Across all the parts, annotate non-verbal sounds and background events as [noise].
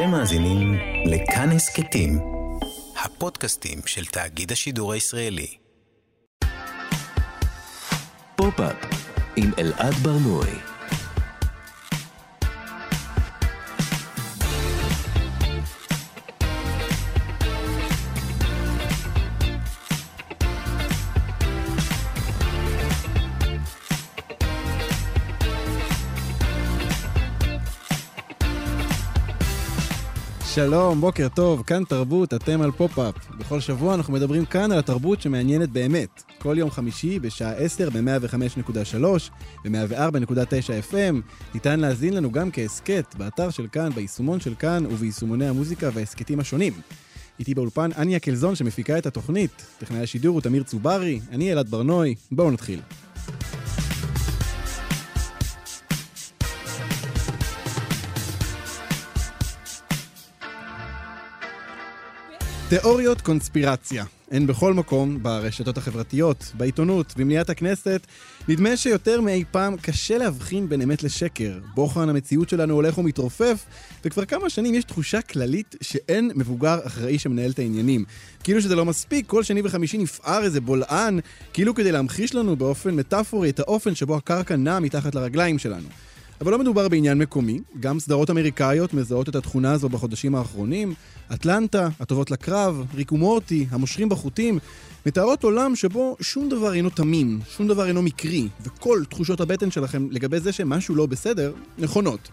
אתם מאזינים לכאן הסכתים, הפודקאסטים של תאגיד השידור הישראלי. פופ-אפ עם אלעד ברנועי שלום, בוקר טוב, כאן תרבות, אתם על פופ-אפ. בכל שבוע אנחנו מדברים כאן על התרבות שמעניינת באמת. כל יום חמישי בשעה 10 ב-105.3 ו-104.9 FM. ניתן להזין לנו גם כהסכת באתר של כאן, ביישומון של כאן וביישומוני המוזיקה וההסכתים השונים. איתי באולפן אניה קלזון שמפיקה את התוכנית. טכנאי השידור הוא תמיר צוברי, אני אלעד ברנועי, בואו נתחיל. תיאוריות קונספירציה. הן בכל מקום, ברשתות החברתיות, בעיתונות, במליאת הכנסת. נדמה שיותר מאי פעם קשה להבחין בין אמת לשקר. בוחן המציאות שלנו הולך ומתרופף, וכבר כמה שנים יש תחושה כללית שאין מבוגר אחראי שמנהל את העניינים. כאילו שזה לא מספיק, כל שני וחמישי נפער איזה בולען, כאילו כדי להמחיש לנו באופן מטאפורי את האופן שבו הקרקע נעה מתחת לרגליים שלנו. אבל לא מדובר בעניין מקומי, גם סדרות אמריקאיות מזהות את התכונה הזו בחודשים האחרונים. אטלנטה, הטובות לקרב, ריק ומורטי, המושכים בחוטים, מתארות עולם שבו שום דבר אינו תמים, שום דבר אינו מקרי, וכל תחושות הבטן שלכם לגבי זה שמשהו לא בסדר, נכונות.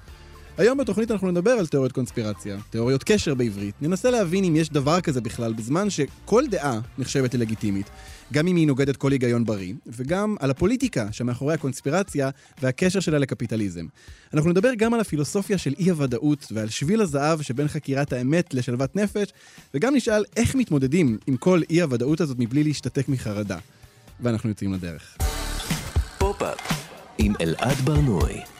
היום בתוכנית אנחנו נדבר על תיאוריות קונספירציה, תיאוריות קשר בעברית. ננסה להבין אם יש דבר כזה בכלל בזמן שכל דעה נחשבת ללגיטימית, גם אם היא נוגדת כל היגיון בריא, וגם על הפוליטיקה שמאחורי הקונספירציה והקשר שלה לקפיטליזם. אנחנו נדבר גם על הפילוסופיה של אי-הוודאות ועל שביל הזהב שבין חקירת האמת לשלוות נפש, וגם נשאל איך מתמודדים עם כל אי-הוודאות הזאת מבלי להשתתק מחרדה. ואנחנו יוצאים לדרך. פופ-אפ עם אלעד ברנועי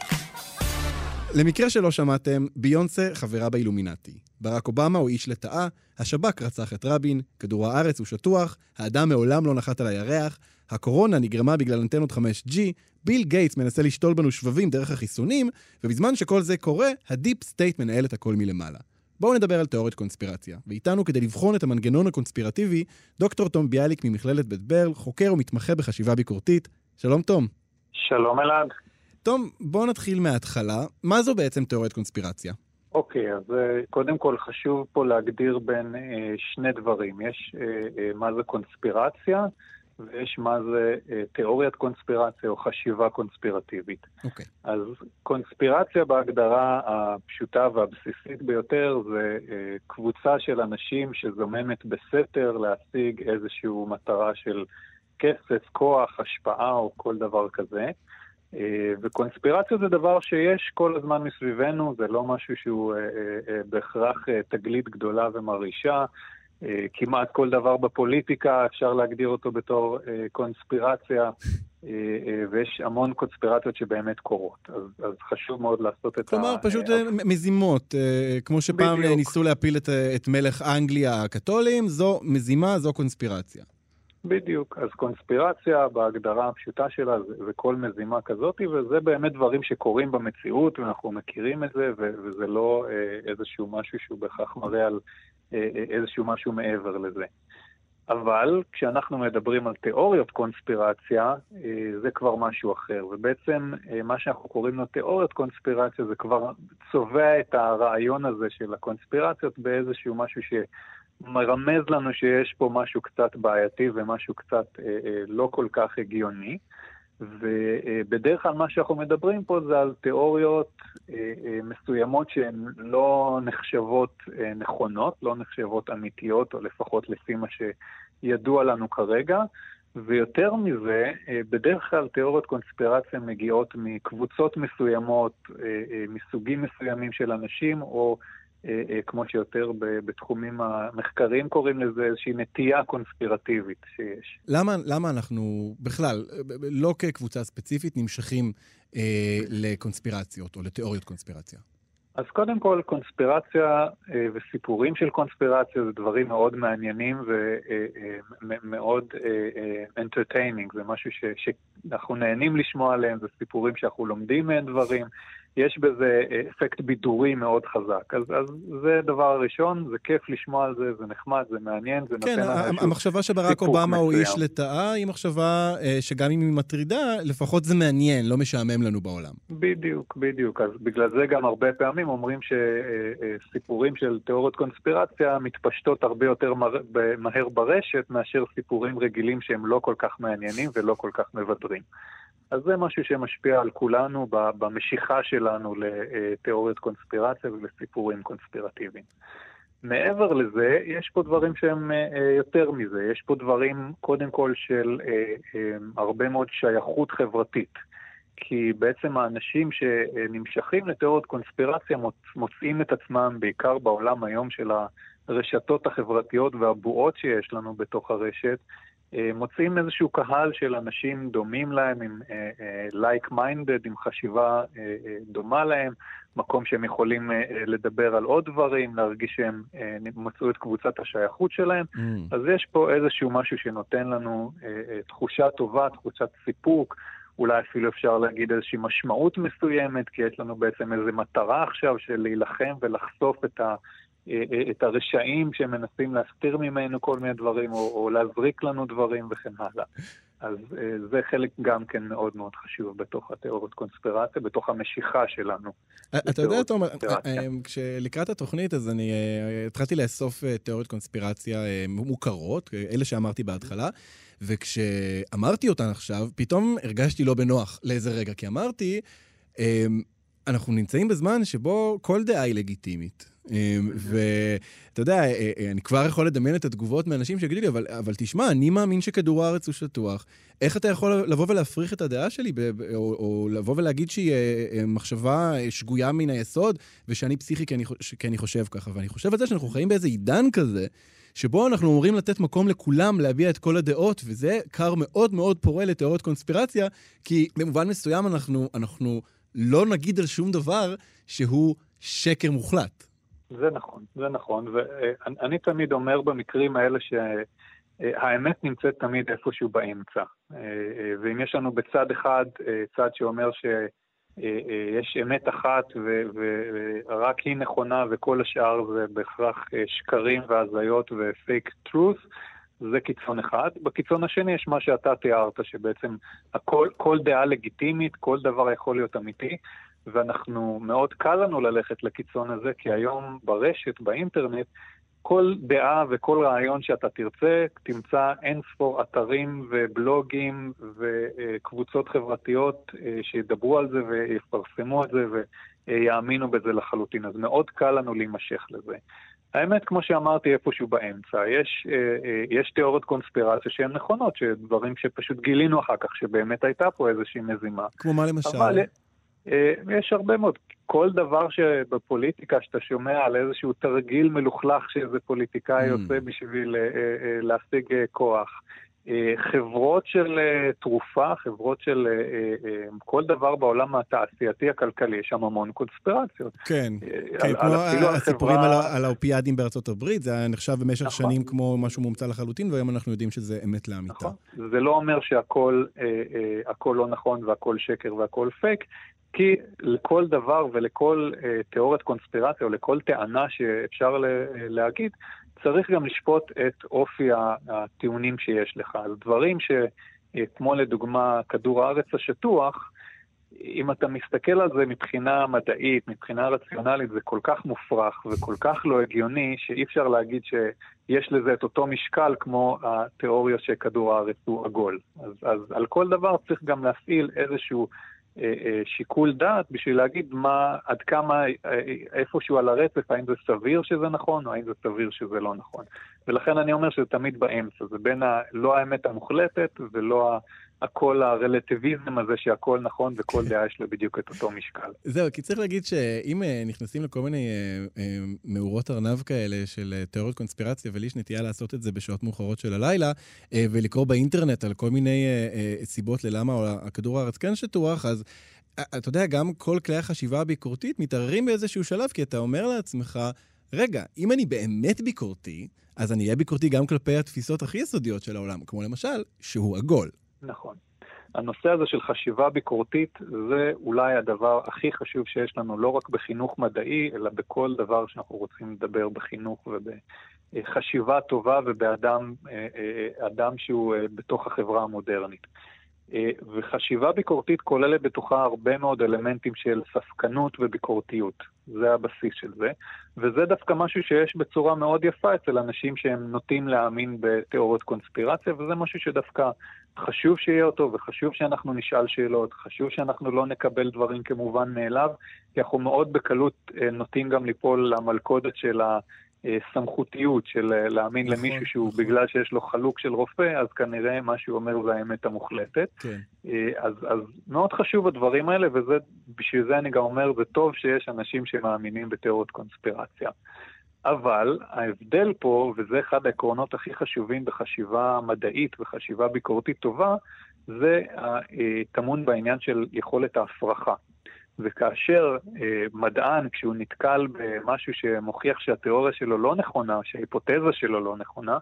למקרה שלא שמעתם, ביונסה חברה באילומינטי. ברק אובמה הוא איש לטאה, השב"כ רצח את רבין, כדור הארץ הוא שטוח, האדם מעולם לא נחת על הירח, הקורונה נגרמה בגלל אנטנות 5G, ביל גייטס מנסה לשתול בנו שבבים דרך החיסונים, ובזמן שכל זה קורה, ה deep state מנהל את הכל מלמעלה. בואו נדבר על תיאוריות קונספירציה. ואיתנו כדי לבחון את המנגנון הקונספירטיבי, דוקטור תום ביאליק ממכללת בית ברל, חוקר ומתמחה בחשיבה ביקורתית. שלום תום. שלום אלעד. תום, בואו נתחיל מההתחלה. מה זו בעצם תיאוריית קונספירציה? אוקיי, okay, אז uh, קודם כל חשוב פה להגדיר בין uh, שני דברים. יש uh, uh, מה זה קונספירציה, ויש מה זה uh, תיאוריית קונספירציה או חשיבה קונספירטיבית. אוקיי. Okay. אז קונספירציה בהגדרה הפשוטה והבסיסית ביותר זה uh, קבוצה של אנשים שזוממת בסתר להשיג איזושהי מטרה של כסף, כוח, השפעה או כל דבר כזה. אה, וקונספירציה זה דבר שיש כל הזמן מסביבנו, זה לא משהו שהוא אה, אה, בהכרח תגלית גדולה ומרעישה. כמעט כל דבר בפוליטיקה אפשר להגדיר אותו בתור קונספירציה, ויש המון קונספירציות שבאמת קורות. אז, אז חשוב מאוד לעשות את כלומר, ה... פשוט מזימות, כמו שפעם בדיוק. ניסו להפיל את, את מלך אנגליה הקתולים, זו מזימה, זו קונספירציה. בדיוק, אז קונספירציה בהגדרה הפשוטה שלה זה, זה כל מזימה כזאת, וזה באמת דברים שקורים במציאות, ואנחנו מכירים את זה, ו, וזה לא אה, איזשהו משהו שהוא בהכרח מראה על אה, אה, איזשהו משהו מעבר לזה. אבל כשאנחנו מדברים על תיאוריות קונספירציה, אה, זה כבר משהו אחר. ובעצם אה, מה שאנחנו קוראים לו תיאוריות קונספירציה זה כבר צובע את הרעיון הזה של הקונספירציות באיזשהו משהו ש... מרמז לנו שיש פה משהו קצת בעייתי ומשהו קצת אה, אה, לא כל כך הגיוני. ובדרך כלל מה שאנחנו מדברים פה זה על תיאוריות אה, אה, מסוימות שהן לא נחשבות אה, נכונות, לא נחשבות אמיתיות, או לפחות לפי מה שידוע לנו כרגע. ויותר מזה, אה, בדרך כלל תיאוריות קונספירציה מגיעות מקבוצות מסוימות, אה, אה, מסוגים מסוימים של אנשים, או אה, כמו שיותר בתחומים המחקריים קוראים לזה, איזושהי נטייה קונספירטיבית שיש. למה, למה אנחנו בכלל, לא כקבוצה ספציפית, נמשכים אה, לקונספירציות או לתיאוריות קונספירציה? אז קודם כל, קונספירציה אה, וסיפורים של קונספירציה זה דברים מאוד מעניינים ומאוד entertaining, זה משהו ש, שאנחנו נהנים לשמוע עליהם, זה סיפורים שאנחנו לומדים מהם דברים. יש בזה אפקט בידורי מאוד חזק. אז, אז זה הדבר הראשון, זה כיף לשמוע על זה, זה נחמד, זה מעניין, זה כן, נותן כן, המחשבה שברק אובמה הוא איש לטאה, היא מחשבה שגם אם היא מטרידה, לפחות זה מעניין, לא משעמם לנו בעולם. בדיוק, בדיוק. אז בגלל זה גם הרבה פעמים אומרים שסיפורים של תיאוריות קונספירציה מתפשטות הרבה יותר מהר ברשת מאשר סיפורים רגילים שהם לא כל כך מעניינים ולא כל כך מבדרים. אז זה משהו שמשפיע על כולנו במשיכה שלנו לתיאוריות קונספירציה ולסיפורים קונספירטיביים. מעבר לזה, יש פה דברים שהם יותר מזה. יש פה דברים, קודם כל, של הרבה מאוד שייכות חברתית. כי בעצם האנשים שנמשכים לתיאוריות קונספירציה מוצאים את עצמם, בעיקר בעולם היום של הרשתות החברתיות והבועות שיש לנו בתוך הרשת, אה, מוצאים איזשהו קהל של אנשים דומים להם, עם uh, uh, like-minded, עם חשיבה דומה להם, מקום שהם יכולים לדבר על עוד דברים, להרגיש שהם מצאו את קבוצת השייכות שלהם. Mm. אז יש פה איזשהו משהו שנותן לנו תחושה טובה, תחושת סיפוק. אולי אפילו אפשר להגיד איזושהי משמעות מסוימת, כי יש לנו בעצם איזו מטרה עכשיו של להילחם ולחשוף את ה... את הרשעים שמנסים להסתיר ממנו כל מיני דברים, או, או להזריק לנו דברים וכן הלאה. אז אה, זה חלק גם כן מאוד מאוד חשוב בתוך התיאוריות קונספירציה, בתוך המשיכה שלנו. אה, אתה יודע, תומר, אה, כשלקראת התוכנית אז אני התחלתי לאסוף תיאוריות קונספירציה מוכרות, אלה שאמרתי בהתחלה, וכשאמרתי אותן עכשיו, פתאום הרגשתי לא בנוח לאיזה רגע, כי אמרתי, אנחנו נמצאים בזמן שבו כל דעה היא לגיטימית. אמ, ואתה יודע, אה, אה, אני כבר יכול לדמיין את התגובות מאנשים שיגידו לי, אבל, אבל תשמע, אני מאמין שכדור הארץ הוא שטוח. איך אתה יכול לבוא ולהפריך את הדעה שלי, או, או לבוא ולהגיד שהיא אה, מחשבה שגויה מן היסוד, ושאני פסיכי כי אני, כי אני חושב ככה? ואני חושב על זה שאנחנו חיים באיזה עידן כזה, שבו אנחנו אמורים לתת מקום לכולם להביע את כל הדעות, וזה כר מאוד מאוד פורה לתיאוריות קונספירציה, כי במובן מסוים אנחנו, אנחנו לא נגיד על שום דבר שהוא שקר מוחלט. זה נכון, זה נכון, ואני תמיד אומר במקרים האלה שהאמת נמצאת תמיד איפשהו באמצע. ואם יש לנו בצד אחד צד שאומר שיש אמת אחת ורק היא נכונה וכל השאר זה בהכרח שקרים והזיות ופייק טרוס, זה קיצון אחד. בקיצון השני יש מה שאתה תיארת, שבעצם הכל, כל דעה לגיטימית, כל דבר יכול להיות אמיתי. ואנחנו, מאוד קל לנו ללכת לקיצון הזה, כי היום ברשת, באינטרנט, כל דעה וכל רעיון שאתה תרצה, תמצא אין ספור אתרים ובלוגים וקבוצות חברתיות אה, שידברו על זה ויפרסמו את זה ויאמינו בזה לחלוטין. אז מאוד קל לנו להימשך לזה. האמת, כמו שאמרתי, איפשהו באמצע. יש, אה, אה, יש תיאוריות קונספירציה שהן נכונות, שדברים שפשוט גילינו אחר כך, שבאמת הייתה פה איזושהי מזימה. כמו מה למשל? אבל, יש הרבה מאוד. כל דבר שבפוליטיקה, שאתה שומע על איזשהו תרגיל מלוכלך שאיזה פוליטיקאי mm. עושה בשביל אה, אה, להשיג כוח. חברות של תרופה, חברות של כל דבר בעולם התעשייתי הכלכלי, יש שם המון קונספירציות. כן, כן, כמו הסיפורים על האופיאדים בארצות הברית, זה היה נחשב במשך נכון. שנים כמו משהו מומצא לחלוטין, והיום אנחנו יודעים שזה אמת לאמיתה. נכון, זה לא אומר שהכל לא נכון והכל שקר והכל פייק, כי לכל דבר ולכל אה, תיאוריית קונספירציה או לכל טענה שאפשר להגיד, צריך גם לשפוט את אופי הטיעונים שיש לך. אז דברים שכמו לדוגמה כדור הארץ השטוח, אם אתה מסתכל על זה מבחינה מדעית, מבחינה רציונלית, זה כל כך מופרך וכל כך לא הגיוני, שאי אפשר להגיד שיש לזה את אותו משקל כמו התיאוריה שכדור הארץ הוא עגול. אז, אז על כל דבר צריך גם להפעיל איזשהו אה, אה, שיקול דעת בשביל להגיד מה, עד כמה, אה, איפשהו על הרצף, האם זה סביר שזה נכון או האם זה סביר שזה לא נכון. ולכן אני אומר שזה תמיד באמצע, זה בין ה, לא האמת המוחלטת ולא הכל הרלטיביזם הזה שהכל נכון וכל דעה יש לה בדיוק את אותו משקל. זהו, כי צריך להגיד שאם נכנסים לכל מיני מאורות ארנב כאלה של תיאוריות קונספירציה, ולי יש נטייה לעשות את זה בשעות מאוחרות של הלילה, ולקרוא באינטרנט על כל מיני סיבות ללמה הכדור הארץ כן שטוח, אז אתה יודע, גם כל כלי החשיבה הביקורתית מתערערים באיזשהו שלב, כי אתה אומר לעצמך, רגע, אם אני באמת ביקורתי, אז אני אהיה ביקורתי גם כלפי התפיסות הכי יסודיות של העולם, כמו למשל, שהוא עגול. נכון. הנושא הזה של חשיבה ביקורתית זה אולי הדבר הכי חשוב שיש לנו, לא רק בחינוך מדעי, אלא בכל דבר שאנחנו רוצים לדבר בחינוך ובחשיבה טובה ובאדם אה, אה, אדם שהוא אה, בתוך החברה המודרנית. וחשיבה ביקורתית כוללת בתוכה הרבה מאוד אלמנטים של ספקנות וביקורתיות. זה הבסיס של זה. וזה דווקא משהו שיש בצורה מאוד יפה אצל אנשים שהם נוטים להאמין בתיאוריות קונספירציה, וזה משהו שדווקא חשוב שיהיה אותו, וחשוב שאנחנו נשאל שאלות, חשוב שאנחנו לא נקבל דברים כמובן מאליו, כי אנחנו מאוד בקלות אה, נוטים גם ליפול למלכודת של ה... סמכותיות של אה, להאמין נכון, למישהו שהוא, נכון. בגלל שיש לו חלוק של רופא, אז כנראה מה שהוא אומר זה האמת המוחלטת. כן. אה, אז, אז מאוד חשוב הדברים האלה, ובשביל זה אני גם אומר, זה טוב שיש אנשים שמאמינים בתיאוריות קונספירציה. אבל ההבדל פה, וזה אחד העקרונות הכי חשובים בחשיבה מדעית וחשיבה ביקורתית טובה, זה טמון בעניין של יכולת ההפרחה. וכאשר אה, מדען, כשהוא נתקל במשהו שמוכיח שהתיאוריה שלו לא נכונה, שההיפותזה שלו לא נכונה,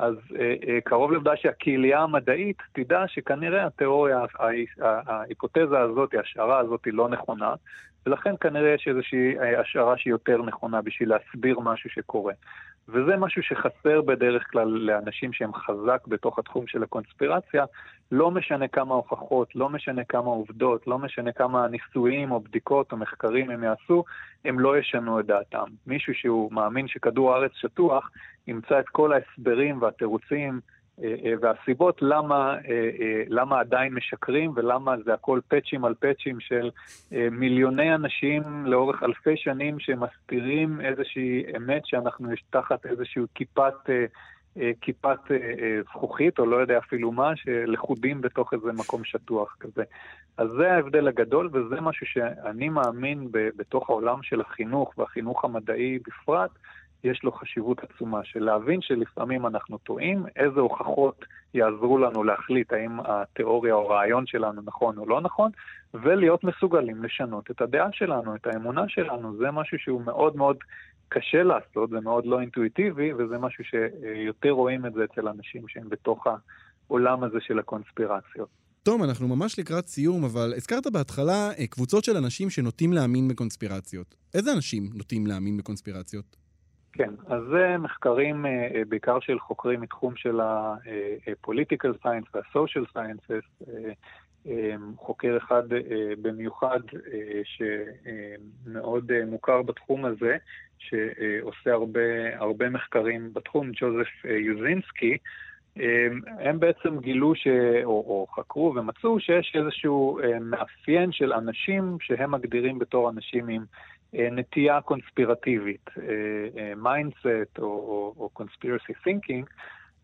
אז אה, אה, קרוב לוודאי שהקהילייה המדעית תדע שכנראה התיאוריה, ההיפותזה הזאת, ההשערה הזאת היא לא נכונה, ולכן כנראה יש איזושהי אה, השערה שהיא יותר נכונה בשביל להסביר משהו שקורה. וזה משהו שחסר בדרך כלל לאנשים שהם חזק בתוך התחום של הקונספירציה. לא משנה כמה הוכחות, לא משנה כמה עובדות, לא משנה כמה ניסויים או בדיקות או מחקרים הם יעשו, הם לא ישנו את דעתם. מישהו שהוא מאמין שכדור הארץ שטוח, ימצא את כל ההסברים והתירוצים והסיבות למה, אה, למה עדיין משקרים ולמה זה הכל פאצ'ים על פאצ'ים של מיליוני אנשים לאורך אלפי שנים שמסתירים איזושהי אמת שאנחנו תחת איזושהי כיפת... כיפת זכוכית, או לא יודע אפילו מה, שלכודים בתוך איזה מקום שטוח כזה. אז זה ההבדל הגדול, וזה משהו שאני מאמין בתוך העולם של החינוך והחינוך המדעי בפרט, יש לו חשיבות עצומה של להבין שלפעמים אנחנו טועים, איזה הוכחות יעזרו לנו להחליט האם התיאוריה או הרעיון שלנו נכון או לא נכון, ולהיות מסוגלים לשנות את הדעה שלנו, את האמונה שלנו. זה משהו שהוא מאוד מאוד קשה לעשות, זה מאוד לא אינטואיטיבי, וזה משהו שיותר רואים את זה אצל אנשים שהם בתוך העולם הזה של הקונספירציות. תום, אנחנו ממש לקראת סיום, אבל הזכרת בהתחלה אה, קבוצות של אנשים שנוטים להאמין בקונספירציות. איזה אנשים נוטים להאמין בקונספירציות? כן, אז זה מחקרים אה, אה, בעיקר של חוקרים מתחום של ה-political אה, science וה-social sciences. חוקר אחד במיוחד שמאוד מוכר בתחום הזה, שעושה הרבה, הרבה מחקרים בתחום, ג'וזף יוזינסקי, הם בעצם גילו ש... או, או חקרו ומצאו שיש איזשהו מאפיין של אנשים שהם מגדירים בתור אנשים עם נטייה קונספירטיבית, mindset אה, אה, או conspiracy thinking,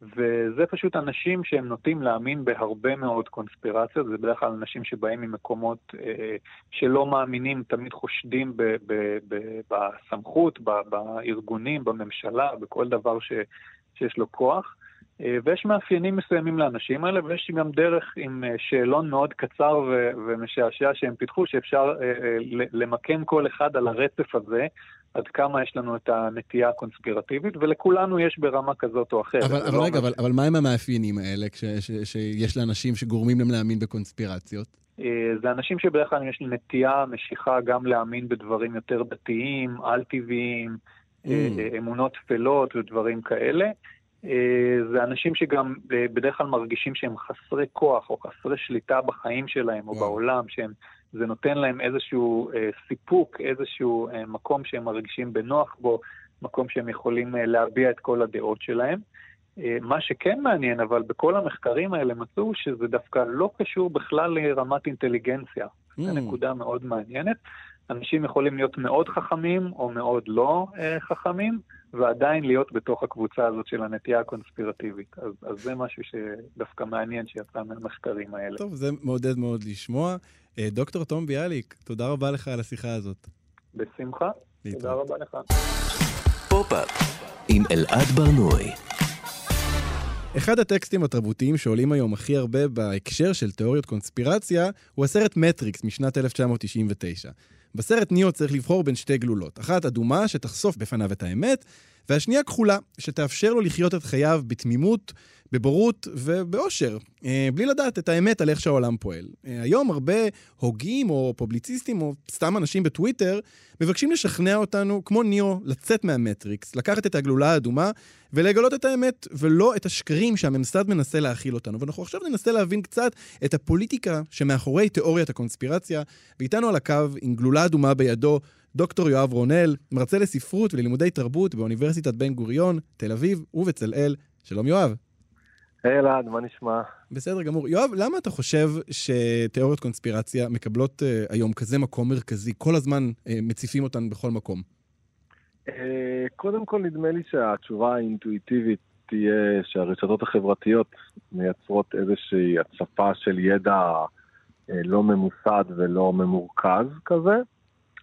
וזה פשוט אנשים שהם נוטים להאמין בהרבה מאוד קונספירציות, זה בדרך כלל אנשים שבאים ממקומות אה, שלא מאמינים, תמיד חושדים ב, ב, ב, בסמכות, ב, בארגונים, בממשלה, בכל דבר ש, שיש לו כוח. אה, ויש מאפיינים מסוימים לאנשים האלה, ויש גם דרך עם אה, שאלון מאוד קצר ו- ומשעשע שהם פיתחו, שאפשר אה, למקם כל אחד על הרצף הזה, עד כמה יש לנו את הנטייה הקונספירטיבית, ולכולנו יש ברמה כזאת או אחרת. אבל, אבל לא רגע, אבל, אבל מה הם המאפיינים האלה כש, ש, שיש לאנשים שגורמים להם להאמין בקונספירציות? זה אנשים שבדרך כלל יש נטייה, משיכה גם להאמין בדברים יותר דתיים, על-טבעיים, mm. אמונות טפלות ודברים כאלה. אה, זה אנשים שגם אה, בדרך כלל מרגישים שהם חסרי כוח או חסרי שליטה בחיים שלהם או וואו. בעולם, שזה נותן להם איזשהו אה, סיפוק, איזשהו אה, מקום שהם מרגישים בנוח בו, מקום שהם יכולים אה, להביע את כל הדעות שלהם. אה, מה שכן מעניין, אבל בכל המחקרים האלה מצאו שזה דווקא לא קשור בכלל לרמת אינטליגנציה. Mm. זו נקודה מאוד מעניינת. אנשים יכולים להיות מאוד חכמים או מאוד לא אה, חכמים, ועדיין להיות בתוך הקבוצה הזאת של הנטייה הקונספירטיבית. אז, אז זה משהו שדווקא מעניין שיצא מהמחקרים האלה. טוב, זה מעודד מאוד לשמוע. אה, דוקטור תום ביאליק, תודה רבה לך על השיחה הזאת. בשמחה, תודה רבה לך. פופ-אפ עם אלעד ברנועי. אחד הטקסטים התרבותיים שעולים היום הכי הרבה בהקשר של תיאוריות קונספירציה הוא הסרט מטריקס משנת 1999. בסרט ניאו צריך לבחור בין שתי גלולות. אחת אדומה שתחשוף בפניו את האמת, והשנייה כחולה, שתאפשר לו לחיות את חייו בתמימות, בבורות ובאושר, אה, בלי לדעת את האמת על איך שהעולם פועל. אה, היום הרבה הוגים או פובליציסטים או סתם אנשים בטוויטר מבקשים לשכנע אותנו, כמו ניאו, לצאת מהמטריקס, לקחת את הגלולה האדומה ולגלות את האמת, ולא את השקרים שהממסד מנסה להכיל אותנו. ואנחנו עכשיו ננסה להבין קצת את הפוליטיקה שמאחורי תיאוריית הקונספירציה, ואיתנו על הקו, עם גלולה אדומה בידו, דוקטור יואב רונל, מרצה לספרות וללימודי תרבות באוניברסיטת בן גוריון, תל אביב ובצלאל. שלום יואב. היי אלעד, מה נשמע? בסדר גמור. יואב, למה אתה חושב שתיאוריות קונספירציה מקבלות uh, היום כזה מקום מרכזי? כל הזמן uh, מציפים אותן בכל מקום. Uh, קודם כל, נדמה לי שהתשובה האינטואיטיבית תהיה שהרשתות החברתיות מייצרות איזושהי הצפה של ידע uh, לא ממוסד ולא ממורכז כזה,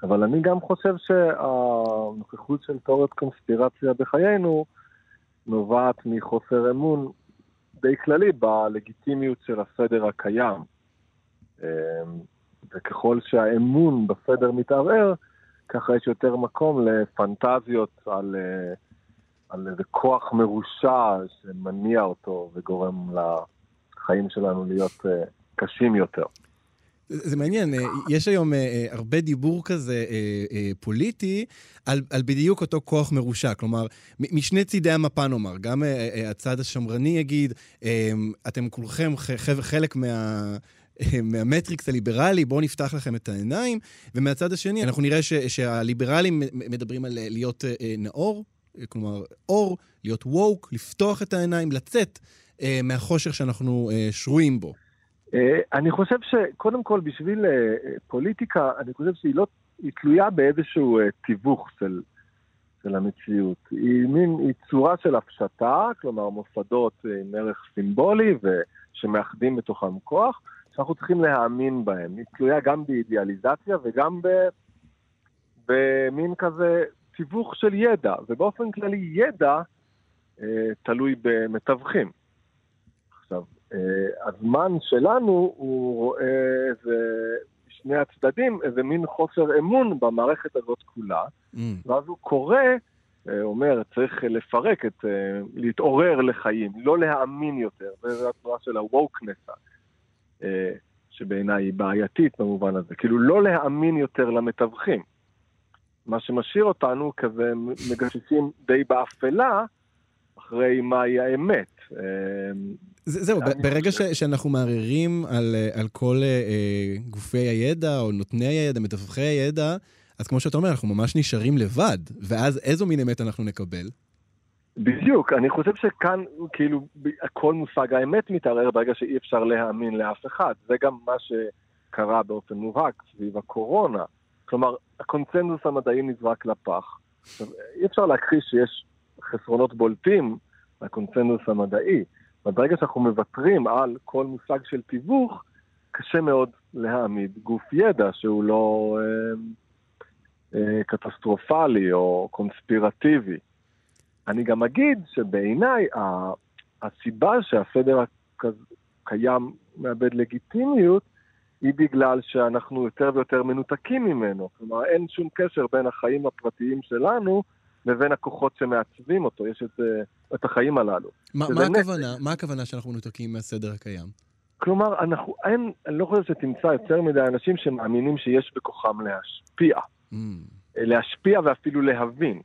אבל אני גם חושב שהנוכחות של תיאוריות קונספירציה בחיינו נובעת מחוסר אמון די כללי בלגיטימיות של הסדר הקיים. אמ, וככל שהאמון בסדר מתערער, ככה יש יותר מקום לפנטזיות על, אה, על איזה כוח מרושע שמניע אותו וגורם לחיים שלנו להיות אה, קשים יותר. זה מעניין, אה, יש היום אה, אה, הרבה דיבור כזה פוליטי על, על בדיוק אותו כוח מרושע. כלומר, משני צידי המפה נאמר, גם הצד השמרני יגיד, אתם כולכם חלק מה... מהמטריקס הליברלי, בואו נפתח לכם את העיניים, ומהצד השני אנחנו נראה ש, שהליברלים מדברים על להיות נאור, כלומר אור, להיות ווק, לפתוח את העיניים, לצאת מהחושך שאנחנו שרויים בו. אה, אני חושב שקודם כל בשביל אה, פוליטיקה, אני חושב שהיא לא, היא תלויה באיזשהו אה, תיווך של, של המציאות. היא מין, היא צורה של הפשטה, כלומר מוסדות עם ערך סימבולי ושמאחדים בתוכם כוח, שאנחנו צריכים להאמין בהם. היא תלויה גם באידיאליזציה וגם ב, במין כזה תיווך של ידע, ובאופן כללי ידע אה, תלוי במתווכים. אה, הזמן שלנו, הוא רואה איזה, שני הצדדים, איזה מין חוסר אמון במערכת הזאת כולה, mm. ואז הוא קורא, אה, אומר, צריך לפרק את, אה, להתעורר לחיים, לא להאמין יותר, זו התנועה של ה-wokeness, שבעיניי היא בעייתית במובן הזה, כאילו לא להאמין יותר למתווכים. מה שמשאיר אותנו כזה מגששים די באפלה אחרי מהי האמת. זה, זהו, ברגע ש, שאנחנו מערערים על, אה, על כל אה, גופי הידע, או נותני הידע, מתווכי הידע, אז כמו שאתה אומר, אנחנו ממש נשארים לבד, ואז איזו מין אמת אנחנו נקבל? בדיוק, אני חושב שכאן, כאילו, כל מושג האמת מתערער ברגע שאי אפשר להאמין לאף אחד. זה גם מה שקרה באופן מובהק סביב הקורונה. כלומר, הקונצנזוס המדעי נזרק לפח. עכשיו, אי אפשר להכחיש שיש חסרונות בולטים לקונצנזוס המדעי. וברגע שאנחנו מוותרים על כל מושג של תיווך, קשה מאוד להעמיד גוף ידע שהוא לא אה, אה, קטסטרופלי או קונספירטיבי. אני גם אגיד שבעיניי הסיבה שהסדר הקיים מאבד לגיטימיות היא בגלל שאנחנו יותר ויותר מנותקים ממנו. כלומר, אין שום קשר בין החיים הפרטיים שלנו לבין הכוחות שמעצבים אותו, יש את, את החיים הללו. ما, מה, הכוונה, מה הכוונה שאנחנו מנותקים מהסדר הקיים? כלומר, אנחנו, אין, אני לא חושב שתמצא יותר מדי אנשים שמאמינים שיש בכוחם להשפיע. Mm. להשפיע ואפילו להבין.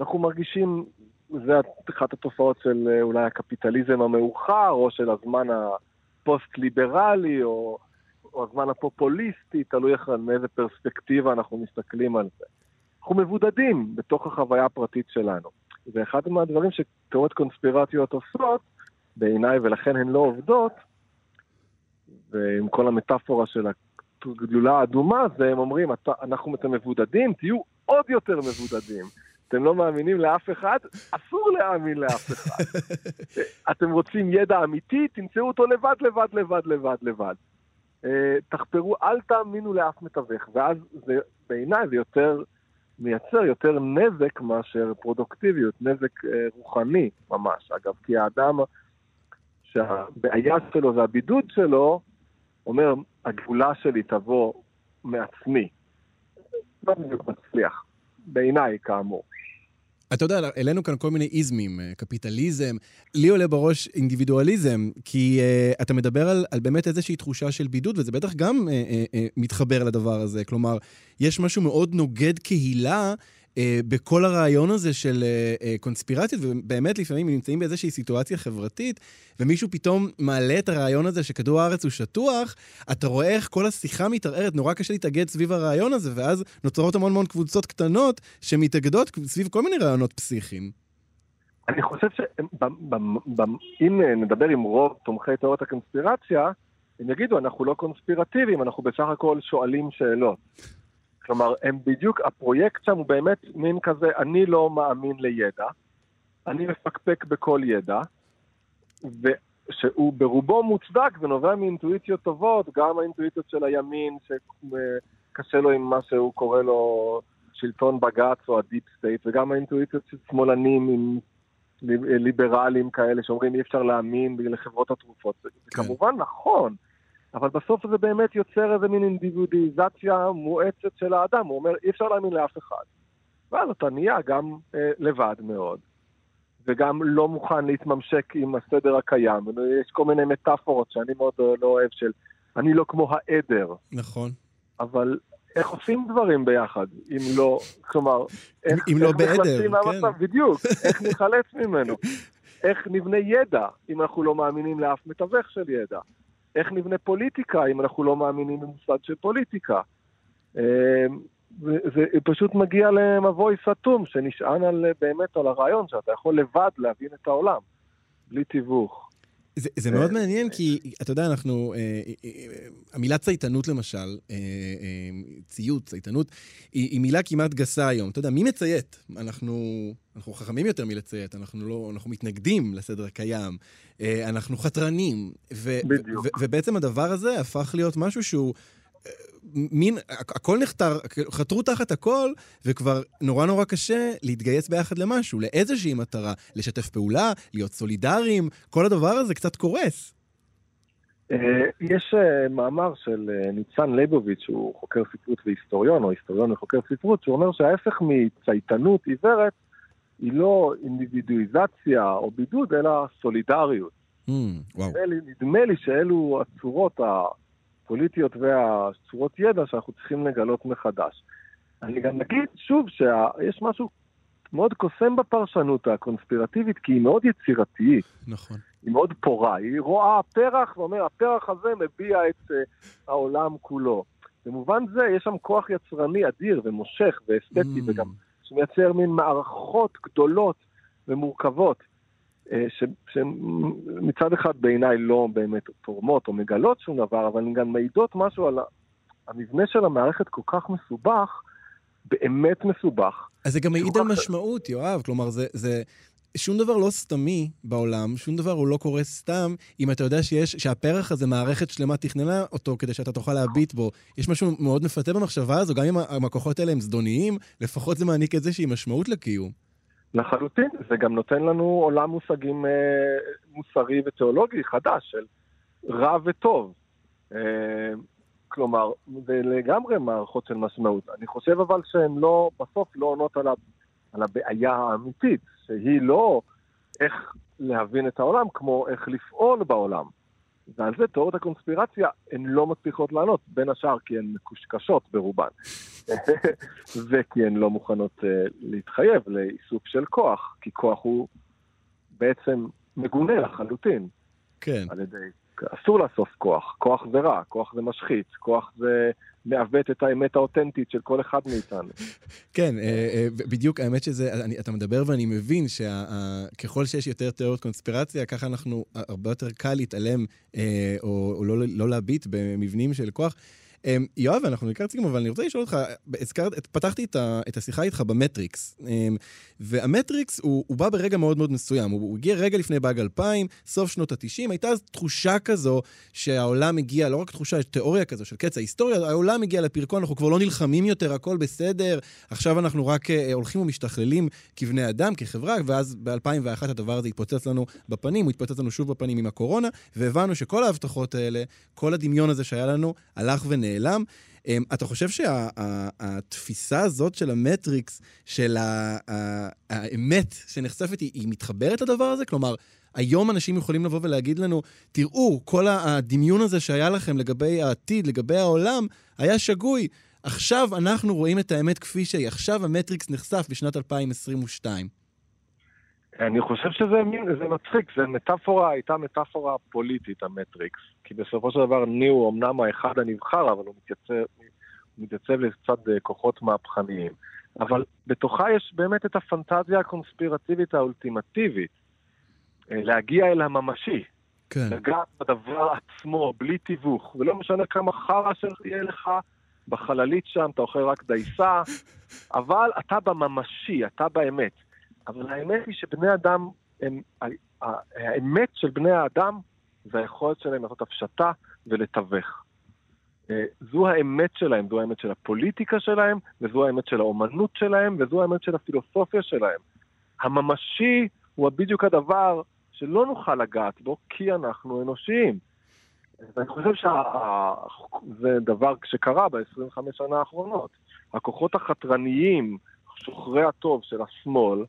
אנחנו מרגישים, זה אחת התופעות של אה, אולי הקפיטליזם המאוחר, או של הזמן הפוסט-ליברלי, או, או הזמן הפופוליסטי, תלוי איך, מאיזה פרספקטיבה אנחנו מסתכלים על זה. אנחנו מבודדים בתוך החוויה הפרטית שלנו. זה אחד מהדברים שתיאוריות קונספירציות עושות, בעיניי, ולכן הן לא עובדות, ועם כל המטאפורה של הגלולה האדומה, זה הם אומרים, אנחנו, אתם מבודדים, תהיו עוד יותר מבודדים. אתם לא מאמינים לאף אחד, אסור להאמין לאף אחד. [laughs] אתם רוצים ידע אמיתי, תמצאו אותו לבד, לבד, לבד, לבד, לבד. אה, תחפרו, אל תאמינו לאף מתווך, ואז בעיניי זה יותר מייצר יותר נזק מאשר פרודוקטיביות, נזק אה, רוחני ממש. אגב, כי האדם שהבעיה שלו והבידוד שלו, אומר, הגאולה שלי תבוא מעצמי. לא בדיוק מצליח, בעיניי כאמור. אתה יודע, העלינו כאן כל מיני איזמים, אה, קפיטליזם. לי עולה בראש אינדיבידואליזם, כי uh, אתה מדבר על, על באמת איזושהי תחושה של בידוד, וזה בטח גם uh, uh, uh, מתחבר לדבר הזה. כלומר, יש משהו מאוד נוגד קהילה בכל הרעיון הזה של אה, אה, קונספירציות, ובאמת לפעמים נמצאים באיזושהי סיטואציה חברתית, ומישהו פתאום מעלה את הרעיון הזה שכדור הארץ הוא שטוח, אתה רואה איך כל השיחה מתערערת, נורא קשה להתאגד סביב הרעיון הזה, ואז נוצרות המון המון קבוצות קטנות שמתאגדות סביב כל מיני רעיונות פסיכיים. אני חושב שאם נדבר עם רוב תומכי תיאוריות הקונספירציה, הם יגידו, אנחנו לא קונספירטיביים, אנחנו בסך הכל שואלים שאלות. כלומר, הם בדיוק, הפרויקט שם הוא באמת מין כזה, אני לא מאמין לידע, אני מפקפק בכל ידע, שהוא ברובו מוצדק ונובע מאינטואיציות טובות, גם האינטואיציות של הימין, שקשה לו עם מה שהוא קורא לו שלטון בג"ץ או ה deep state, וגם האינטואיציות של שמאלנים עם ליברלים כאלה שאומרים אי אפשר להאמין בגלל חברות התרופות. זה כן. כמובן נכון. אבל בסוף זה באמת יוצר איזה מין אינדיבידואיזציה מואצת של האדם, הוא אומר, אי אפשר להאמין לאף אחד. ואז אתה נהיה גם אה, לבד מאוד, וגם לא מוכן להתממשק עם הסדר הקיים. יש כל מיני מטאפורות שאני מאוד לא אוהב של, אני לא כמו העדר. נכון. אבל איך עושים דברים ביחד, אם לא, כלומר, איך, אם לא איך בעדר, כן. מהמצב, בדיוק, איך נחלץ ממנו, איך נבנה ידע אם אנחנו לא מאמינים לאף מתווך של ידע. איך נבנה פוליטיקה אם אנחנו לא מאמינים במושג של פוליטיקה. אמ, זה פשוט מגיע למבוי סתום שנשען על, באמת על הרעיון שאתה יכול לבד להבין את העולם, בלי תיווך. זה, זה מאוד מעניין, כי אתה יודע, אנחנו... אה, אה, אה, המילה צייתנות למשל, ציות, צייתנות, היא, היא מילה כמעט גסה היום. אתה יודע, מי מציית? אנחנו, אנחנו חכמים יותר מלציית, אנחנו, לא, אנחנו מתנגדים לסדר הקיים, אנחנו חתרנים. ו, בדיוק. ו, ובעצם הדבר הזה הפך להיות משהו שהוא מין, הכל נחתר, חתרו תחת הכל, וכבר נורא נורא קשה להתגייס ביחד למשהו, לאיזושהי מטרה, לשתף פעולה, להיות סולידריים, כל הדבר הזה קצת קורס. אה, יש אה, מאמר של אה, ניצן ליבוביץ', שהוא חוקר ספרות והיסטוריון, או היסטוריון וחוקר ספרות, שהוא אומר שההפך מצייתנות עיוורת היא לא אינדיבידואיזציה או בידוד, אלא סולידריות. Mm, וואו. נדמה לי שאלו הצורות הפוליטיות והצורות ידע שאנחנו צריכים לגלות מחדש. אני גם אגיד שוב שיש משהו מאוד קוסם בפרשנות הקונספירטיבית, כי היא מאוד יצירתית. נכון. היא מאוד פורה. היא רואה פרח ואומר, הפרח הזה מביע את uh, העולם כולו. במובן זה יש שם כוח יצרני אדיר ומושך ואסתטי, mm. וגם שמייצר מין מערכות גדולות ומורכבות. אה, שמצד אחד בעיניי לא באמת תורמות או מגלות שום דבר, אבל הן גם מעידות משהו על המבנה של המערכת כל כך מסובך, באמת מסובך. אז זה גם מעיד על משמעות, יואב. כלומר, זה, זה... שום דבר לא סתמי בעולם, שום דבר הוא לא קורה סתם, אם אתה יודע שיש, שהפרח הזה, מערכת שלמה תכננה אותו כדי שאתה תוכל להביט בו. יש משהו מאוד מפתה במחשבה הזו, גם אם הכוחות האלה הם זדוניים, לפחות זה מעניק איזושהי משמעות לקיום. לחלוטין, זה גם נותן לנו עולם מושגים אה, מוסרי ותיאולוגי חדש של רע וטוב. אה, כלומר, זה לגמרי מערכות של משמעות. אני חושב אבל שהן לא, בסוף לא עונות על, ה, על הבעיה האמיתית, שהיא לא איך להבין את העולם, כמו איך לפעול בעולם. ועל זה תיאוריות הקונספירציה הן לא מצליחות לענות, בין השאר כי הן מקושקשות ברובן. [laughs] וכי הן לא מוכנות uh, להתחייב לעיסוק של כוח, כי כוח הוא בעצם מגונה לחלוטין. כן. על ידי... אסור לאסוף כוח, כוח זה רע, כוח זה משחית, כוח זה מעוות את האמת האותנטית של כל אחד מאיתנו. כן, אה, אה, בדיוק, האמת שזה, אני, אתה מדבר ואני מבין שככל שיש יותר תיאוריות קונספירציה, ככה אנחנו, הרבה יותר קל להתעלם או, או לא, לא להביט במבנים של כוח. אמ, יואב, אנחנו לקראת סיום, אבל אני רוצה לשאול אותך, הזכרת, פתחתי את, ה, את השיחה איתך במטריקס, אמ, והמטריקס הוא, הוא בא ברגע מאוד מאוד מסוים, הוא, הוא הגיע רגע לפני באג 2000, סוף שנות ה-90, הייתה אז תחושה כזו שהעולם הגיע, לא רק תחושה, יש תיאוריה כזו של קץ ההיסטוריה, העולם הגיע לפרקו, אנחנו כבר לא נלחמים יותר, הכל בסדר, עכשיו אנחנו רק uh, הולכים ומשתכללים כבני אדם, כחברה, ואז ב-2001 הדבר הזה התפוצץ לנו בפנים, הוא התפוצץ לנו שוב בפנים עם הקורונה, והבנו שכל ההבטחות האלה, כל הדמיון הזה שהיה לנו, הלך ונעלם. נעלם. אמ, אתה חושב שהתפיסה הזאת של המטריקס, של האמת שנחשפת, היא מתחברת לדבר הזה? כלומר, היום אנשים יכולים לבוא ולהגיד לנו, תראו, כל הדמיון הזה שהיה לכם לגבי העתיד, לגבי העולם, היה שגוי. עכשיו אנחנו רואים את האמת כפי שהיא. עכשיו המטריקס נחשף בשנת 2022. אני חושב שזה מין, זה מצחיק, זה מטאפורה, הייתה מטאפורה פוליטית, המטריקס. כי בסופו של דבר ניו הוא אמנם האחד הנבחר, אבל הוא מתייצב, הוא מתייצב לצד אה, כוחות מהפכניים. אבל בתוכה יש באמת את הפנטזיה הקונספירטיבית האולטימטיבית. אה, להגיע אל הממשי. כן. לגעת בדבר עצמו, בלי תיווך, ולא משנה כמה חרא שיהיה לך בחללית שם, אתה אוכל רק דייסה, [laughs] אבל אתה בממשי, אתה באמת. אבל האמת היא שבני אדם, הם, האמת של בני האדם זה היכולת שלהם לעשות הפשטה ולתווך. אה, זו האמת שלהם, זו האמת של הפוליטיקה שלהם, וזו האמת של האומנות שלהם, וזו האמת של הפילוסופיה שלהם. הממשי הוא בדיוק הדבר שלא נוכל לגעת בו כי אנחנו אנושיים. ואני חושב שזה דבר שקרה ב-25 שנה האחרונות. הכוחות החתרניים, שוחרי הטוב של השמאל,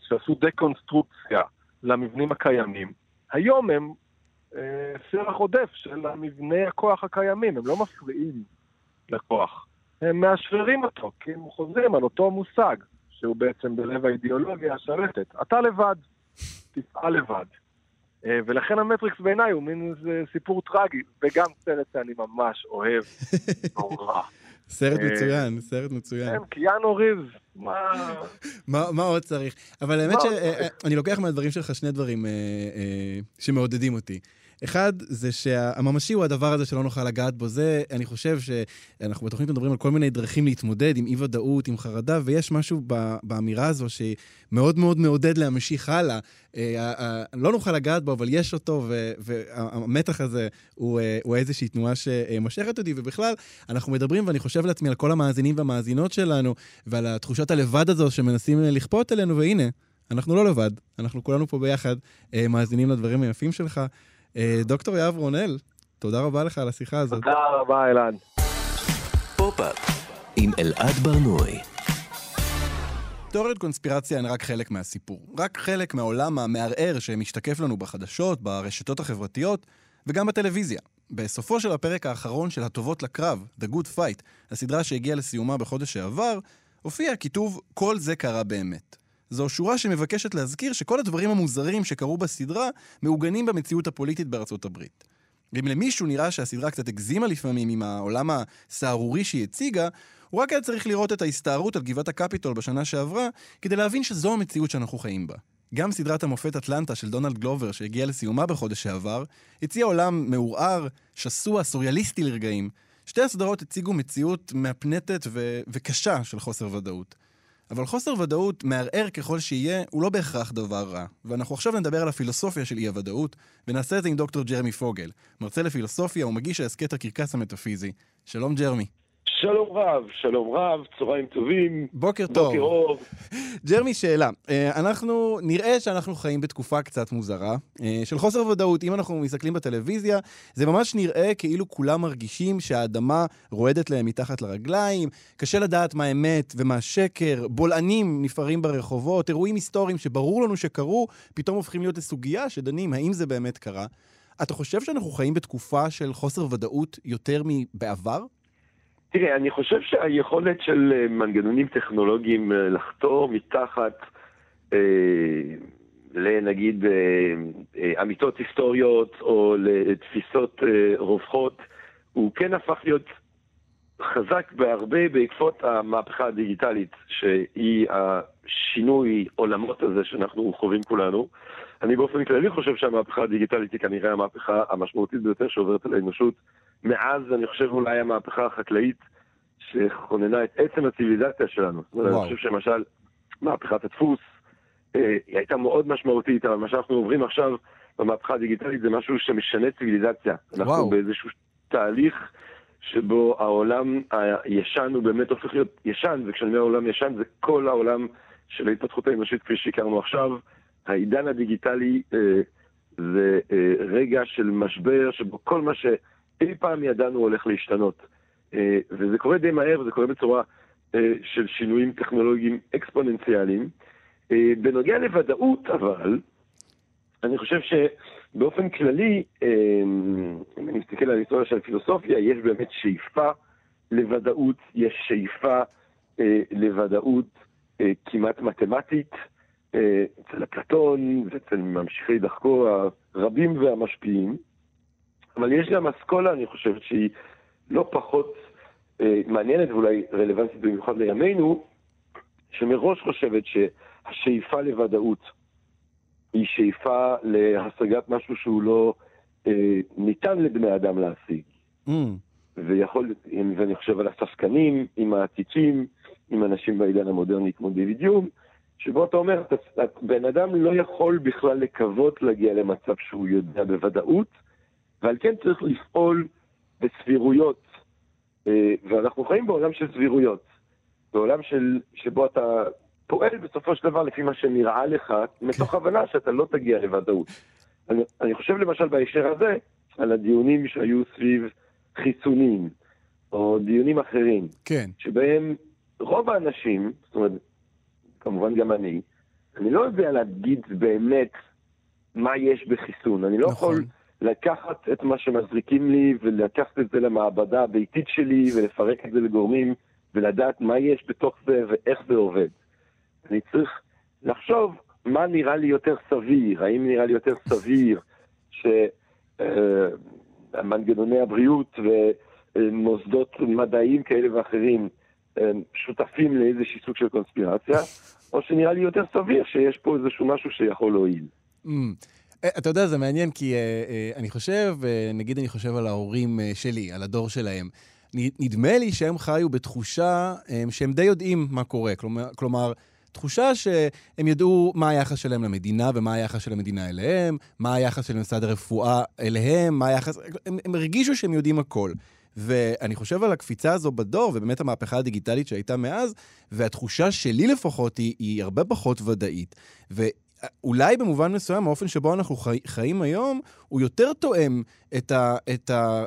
שעשו דקונסטרוקציה למבנים הקיימים, היום הם אה, סרח עודף של המבנה הכוח הקיימים, הם לא מפריעים לכוח. הם מאשררים אותו, כי הם חוזרים על אותו מושג, שהוא בעצם בלב האידיאולוגיה השלטת. אתה לבד. תפעל לבד. אה, ולכן המטריקס בעיניי הוא מין סיפור טרגי, וגם סרט שאני ממש אוהב, נורא. [laughs] סרט אה, מצוין, סרט מצוין. כן, קיאנו ריבס, מה... מה עוד צריך? אבל האמת שאני לוקח מהדברים שלך שני דברים אה, שמעודדים אותי. אחד, זה שהממשי הוא הדבר הזה שלא נוכל לגעת בו. זה, אני חושב שאנחנו בתוכנית מדברים על כל מיני דרכים להתמודד עם אי-ודאות, עם חרדה, ויש משהו באמירה הזו שמאוד מאוד מעודד להמשיך הלאה. אה, לא נוכל לגעת בו, אבל יש אותו, והמתח הזה הוא, אה, הוא איזושהי תנועה שמשכת אותי, ובכלל, אנחנו מדברים, ואני חושב לעצמי על כל המאזינים והמאזינות שלנו, ועל התחושת הלבד הזו שמנסים לכפות עלינו, והנה, אנחנו לא לבד, אנחנו כולנו פה ביחד אה, מאזינים לדברים היפים שלך. אה, דוקטור יהב רונל, תודה רבה לך על השיחה הזאת. תודה רבה, אלעד. פופ-אפ עם אלעד ברנועי. תיאוריות קונספירציה הן רק חלק מהסיפור. רק חלק מהעולם המערער שמשתקף לנו בחדשות, ברשתות החברתיות וגם בטלוויזיה. בסופו של הפרק האחרון של הטובות לקרב, The Good Fight, הסדרה שהגיעה לסיומה בחודש שעבר, הופיע כיתוב "כל זה קרה באמת". זו שורה שמבקשת להזכיר שכל הדברים המוזרים שקרו בסדרה מעוגנים במציאות הפוליטית בארצות הברית. ואם למישהו נראה שהסדרה קצת הגזימה לפעמים עם העולם הסהרורי שהיא הציגה, הוא רק היה צריך לראות את ההסתערות על גבעת הקפיטול בשנה שעברה, כדי להבין שזו המציאות שאנחנו חיים בה. גם סדרת המופת אטלנטה של דונלד גלובר, שהגיעה לסיומה בחודש שעבר, הציעה עולם מעורער, שסוע, סוריאליסטי לרגעים. שתי הסדרות הציגו מציאות מהפנטת ו- וקשה של חוסר ודאות. אבל חוסר ודאות, מערער ככל שיהיה, הוא לא בהכרח דבר רע. ואנחנו עכשיו נדבר על הפילוסופיה של אי-הוודאות, ונעשה את זה עם דוקטור ג'רמי פוגל, מרצה לפילוסופיה ומגיש ההסכת הקרקס המטאפיזי. שלום ג'רמי. שלום רב, שלום רב, צהריים טובים. בוקר טוב. בוקר אור. [laughs] ג'רמי, שאלה. אה, אנחנו, נראה שאנחנו חיים בתקופה קצת מוזרה, אה, של חוסר ודאות. אם אנחנו מסתכלים בטלוויזיה, זה ממש נראה כאילו כולם מרגישים שהאדמה רועדת להם מתחת לרגליים, קשה לדעת מה אמת ומה שקר, בולענים נפערים ברחובות, אירועים היסטוריים שברור לנו שקרו, פתאום הופכים להיות לסוגיה שדנים האם זה באמת קרה. אתה חושב שאנחנו חיים בתקופה של חוסר ודאות יותר מבעבר? תראה, אני חושב שהיכולת של אה, מנגנונים טכנולוגיים אה, לחתור מתחת, אה, לנגיד, אמיתות היסטוריות או לתפיסות רווחות, הוא כן הפך להיות חזק בהרבה בעקבות המהפכה הדיגיטלית, שהיא השינוי עולמות הזה שאנחנו חווים כולנו. אני באופן כללי חושב שהמהפכה הדיגיטלית היא כנראה המהפכה המשמעותית ביותר שעוברת על האנושות מאז, אני חושב, אולי המהפכה החקלאית שכוננה את עצם הציוויליזציה שלנו. וואו. אני חושב שלמשל, מהפכת הדפוס, אה, היא הייתה מאוד משמעותית, אבל מה שאנחנו עוברים עכשיו במהפכה הדיגיטלית זה משהו שמשנה ציוויליזציה. אנחנו וואו. באיזשהו תהליך שבו העולם הישן הוא באמת הופך להיות ישן, וכשאני אומר עולם ישן זה כל העולם של ההתפתחות האנושית כפי שהכרנו עכשיו. העידן הדיגיטלי אה, זה אה, רגע של משבר שבו כל מה ש... אי פעם ידענו הולך להשתנות. אה, וזה קורה די מהר, וזה קורה בצורה אה, של שינויים טכנולוגיים אקספוננציאליים. אה, בנוגע לוודאות, אבל, אני חושב שבאופן כללי, אם אני מסתכל על היסטוריה של פילוסופיה, יש באמת שאיפה לוודאות, יש שאיפה לוודאות כמעט מתמטית. אצל אפלטון ואצל ממשיכי דרכו הרבים והמשפיעים, אבל יש גם אסכולה, אני חושב, שהיא לא פחות אה, מעניינת ואולי רלוונטית במיוחד לימינו, שמראש חושבת שהשאיפה לוודאות היא שאיפה להשגת משהו שהוא לא אה, ניתן לבני אדם להשיג. Mm. ויכול, ואני חושב על הספקנים, עם העתיקים, עם אנשים בעידן המודרני כמו דיוויד יום, שבו אתה אומר, בן אדם לא יכול בכלל לקוות להגיע למצב שהוא יודע בוודאות, ועל כן צריך לפעול בסבירויות, אה, ואנחנו חיים בעולם של סבירויות, בעולם של, שבו אתה פועל בסופו של דבר לפי מה שנראה לך, מתוך כן. הבנה שאתה לא תגיע לוודאות. אני, אני חושב למשל בהקשר הזה, על הדיונים שהיו סביב חיסונים, או דיונים אחרים, כן. שבהם רוב האנשים, זאת אומרת, כמובן גם אני, אני לא יודע להגיד באמת מה יש בחיסון. אני לא נכון. יכול לקחת את מה שמזריקים לי ולקחת את זה למעבדה הביתית שלי ולפרק את זה לגורמים ולדעת מה יש בתוך זה ואיך זה עובד. אני צריך לחשוב מה נראה לי יותר סביר, האם נראה לי יותר סביר שמנגנוני אה, הבריאות ומוסדות מדעיים כאלה ואחרים אה, שותפים לאיזשהו סוג של קונספירציה, או שנראה לי יותר סביר שיש פה איזשהו משהו שיכול להועיל. Mm. אה, אתה יודע, זה מעניין, כי uh, uh, אני חושב, uh, נגיד אני חושב על ההורים uh, שלי, על הדור שלהם. נדמה לי שהם חיו בתחושה um, שהם די יודעים מה קורה. כלומר, כלומר, תחושה שהם ידעו מה היחס שלהם למדינה ומה היחס של המדינה אליהם, מה היחס של משרד הרפואה אליהם, מה היחס... הם, הם הרגישו שהם יודעים הכל. ואני חושב על הקפיצה הזו בדור, ובאמת המהפכה הדיגיטלית שהייתה מאז, והתחושה שלי לפחות היא, היא הרבה פחות ודאית. ואולי במובן מסוים, האופן שבו אנחנו חי, חיים היום, הוא יותר תואם את, ה, את, ה,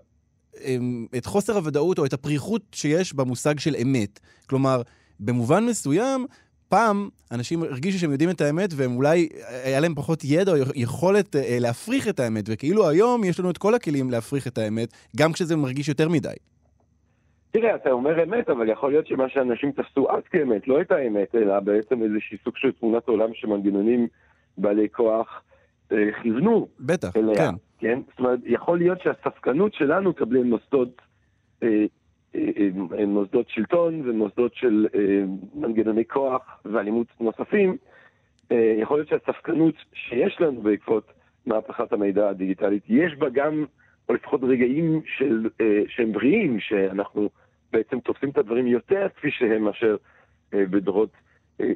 אמ, את חוסר הוודאות או את הפריחות שיש במושג של אמת. כלומר, במובן מסוים, פעם אנשים הרגישו שהם יודעים את האמת, והם אולי, היה להם פחות ידע או יכולת אה, להפריך את האמת, וכאילו היום יש לנו את כל הכלים להפריך את האמת, גם כשזה מרגיש יותר מדי. תראה, אתה אומר אמת, אבל יכול להיות שמה שאנשים תפסו אז כאמת, לא את האמת, אלא בעצם איזשהו סוג של תמונת עולם שמנגנונים בעלי כוח אה, כיוונו בטח, אליה. כן. כן? זאת אומרת, יכול להיות שהספקנות שלנו תקבל מוסדות אה, מוסדות שלטון ומוסדות של אה, מנגנוני כוח ואלימות נוספים, אה, יכול להיות שהספקנות שיש לנו בעקבות מהפכת המידע הדיגיטלית, יש בה גם, או לפחות רגעים של, אה, שהם בריאים, שאנחנו בעצם תופסים את הדברים יותר כפי שהם מאשר בדורות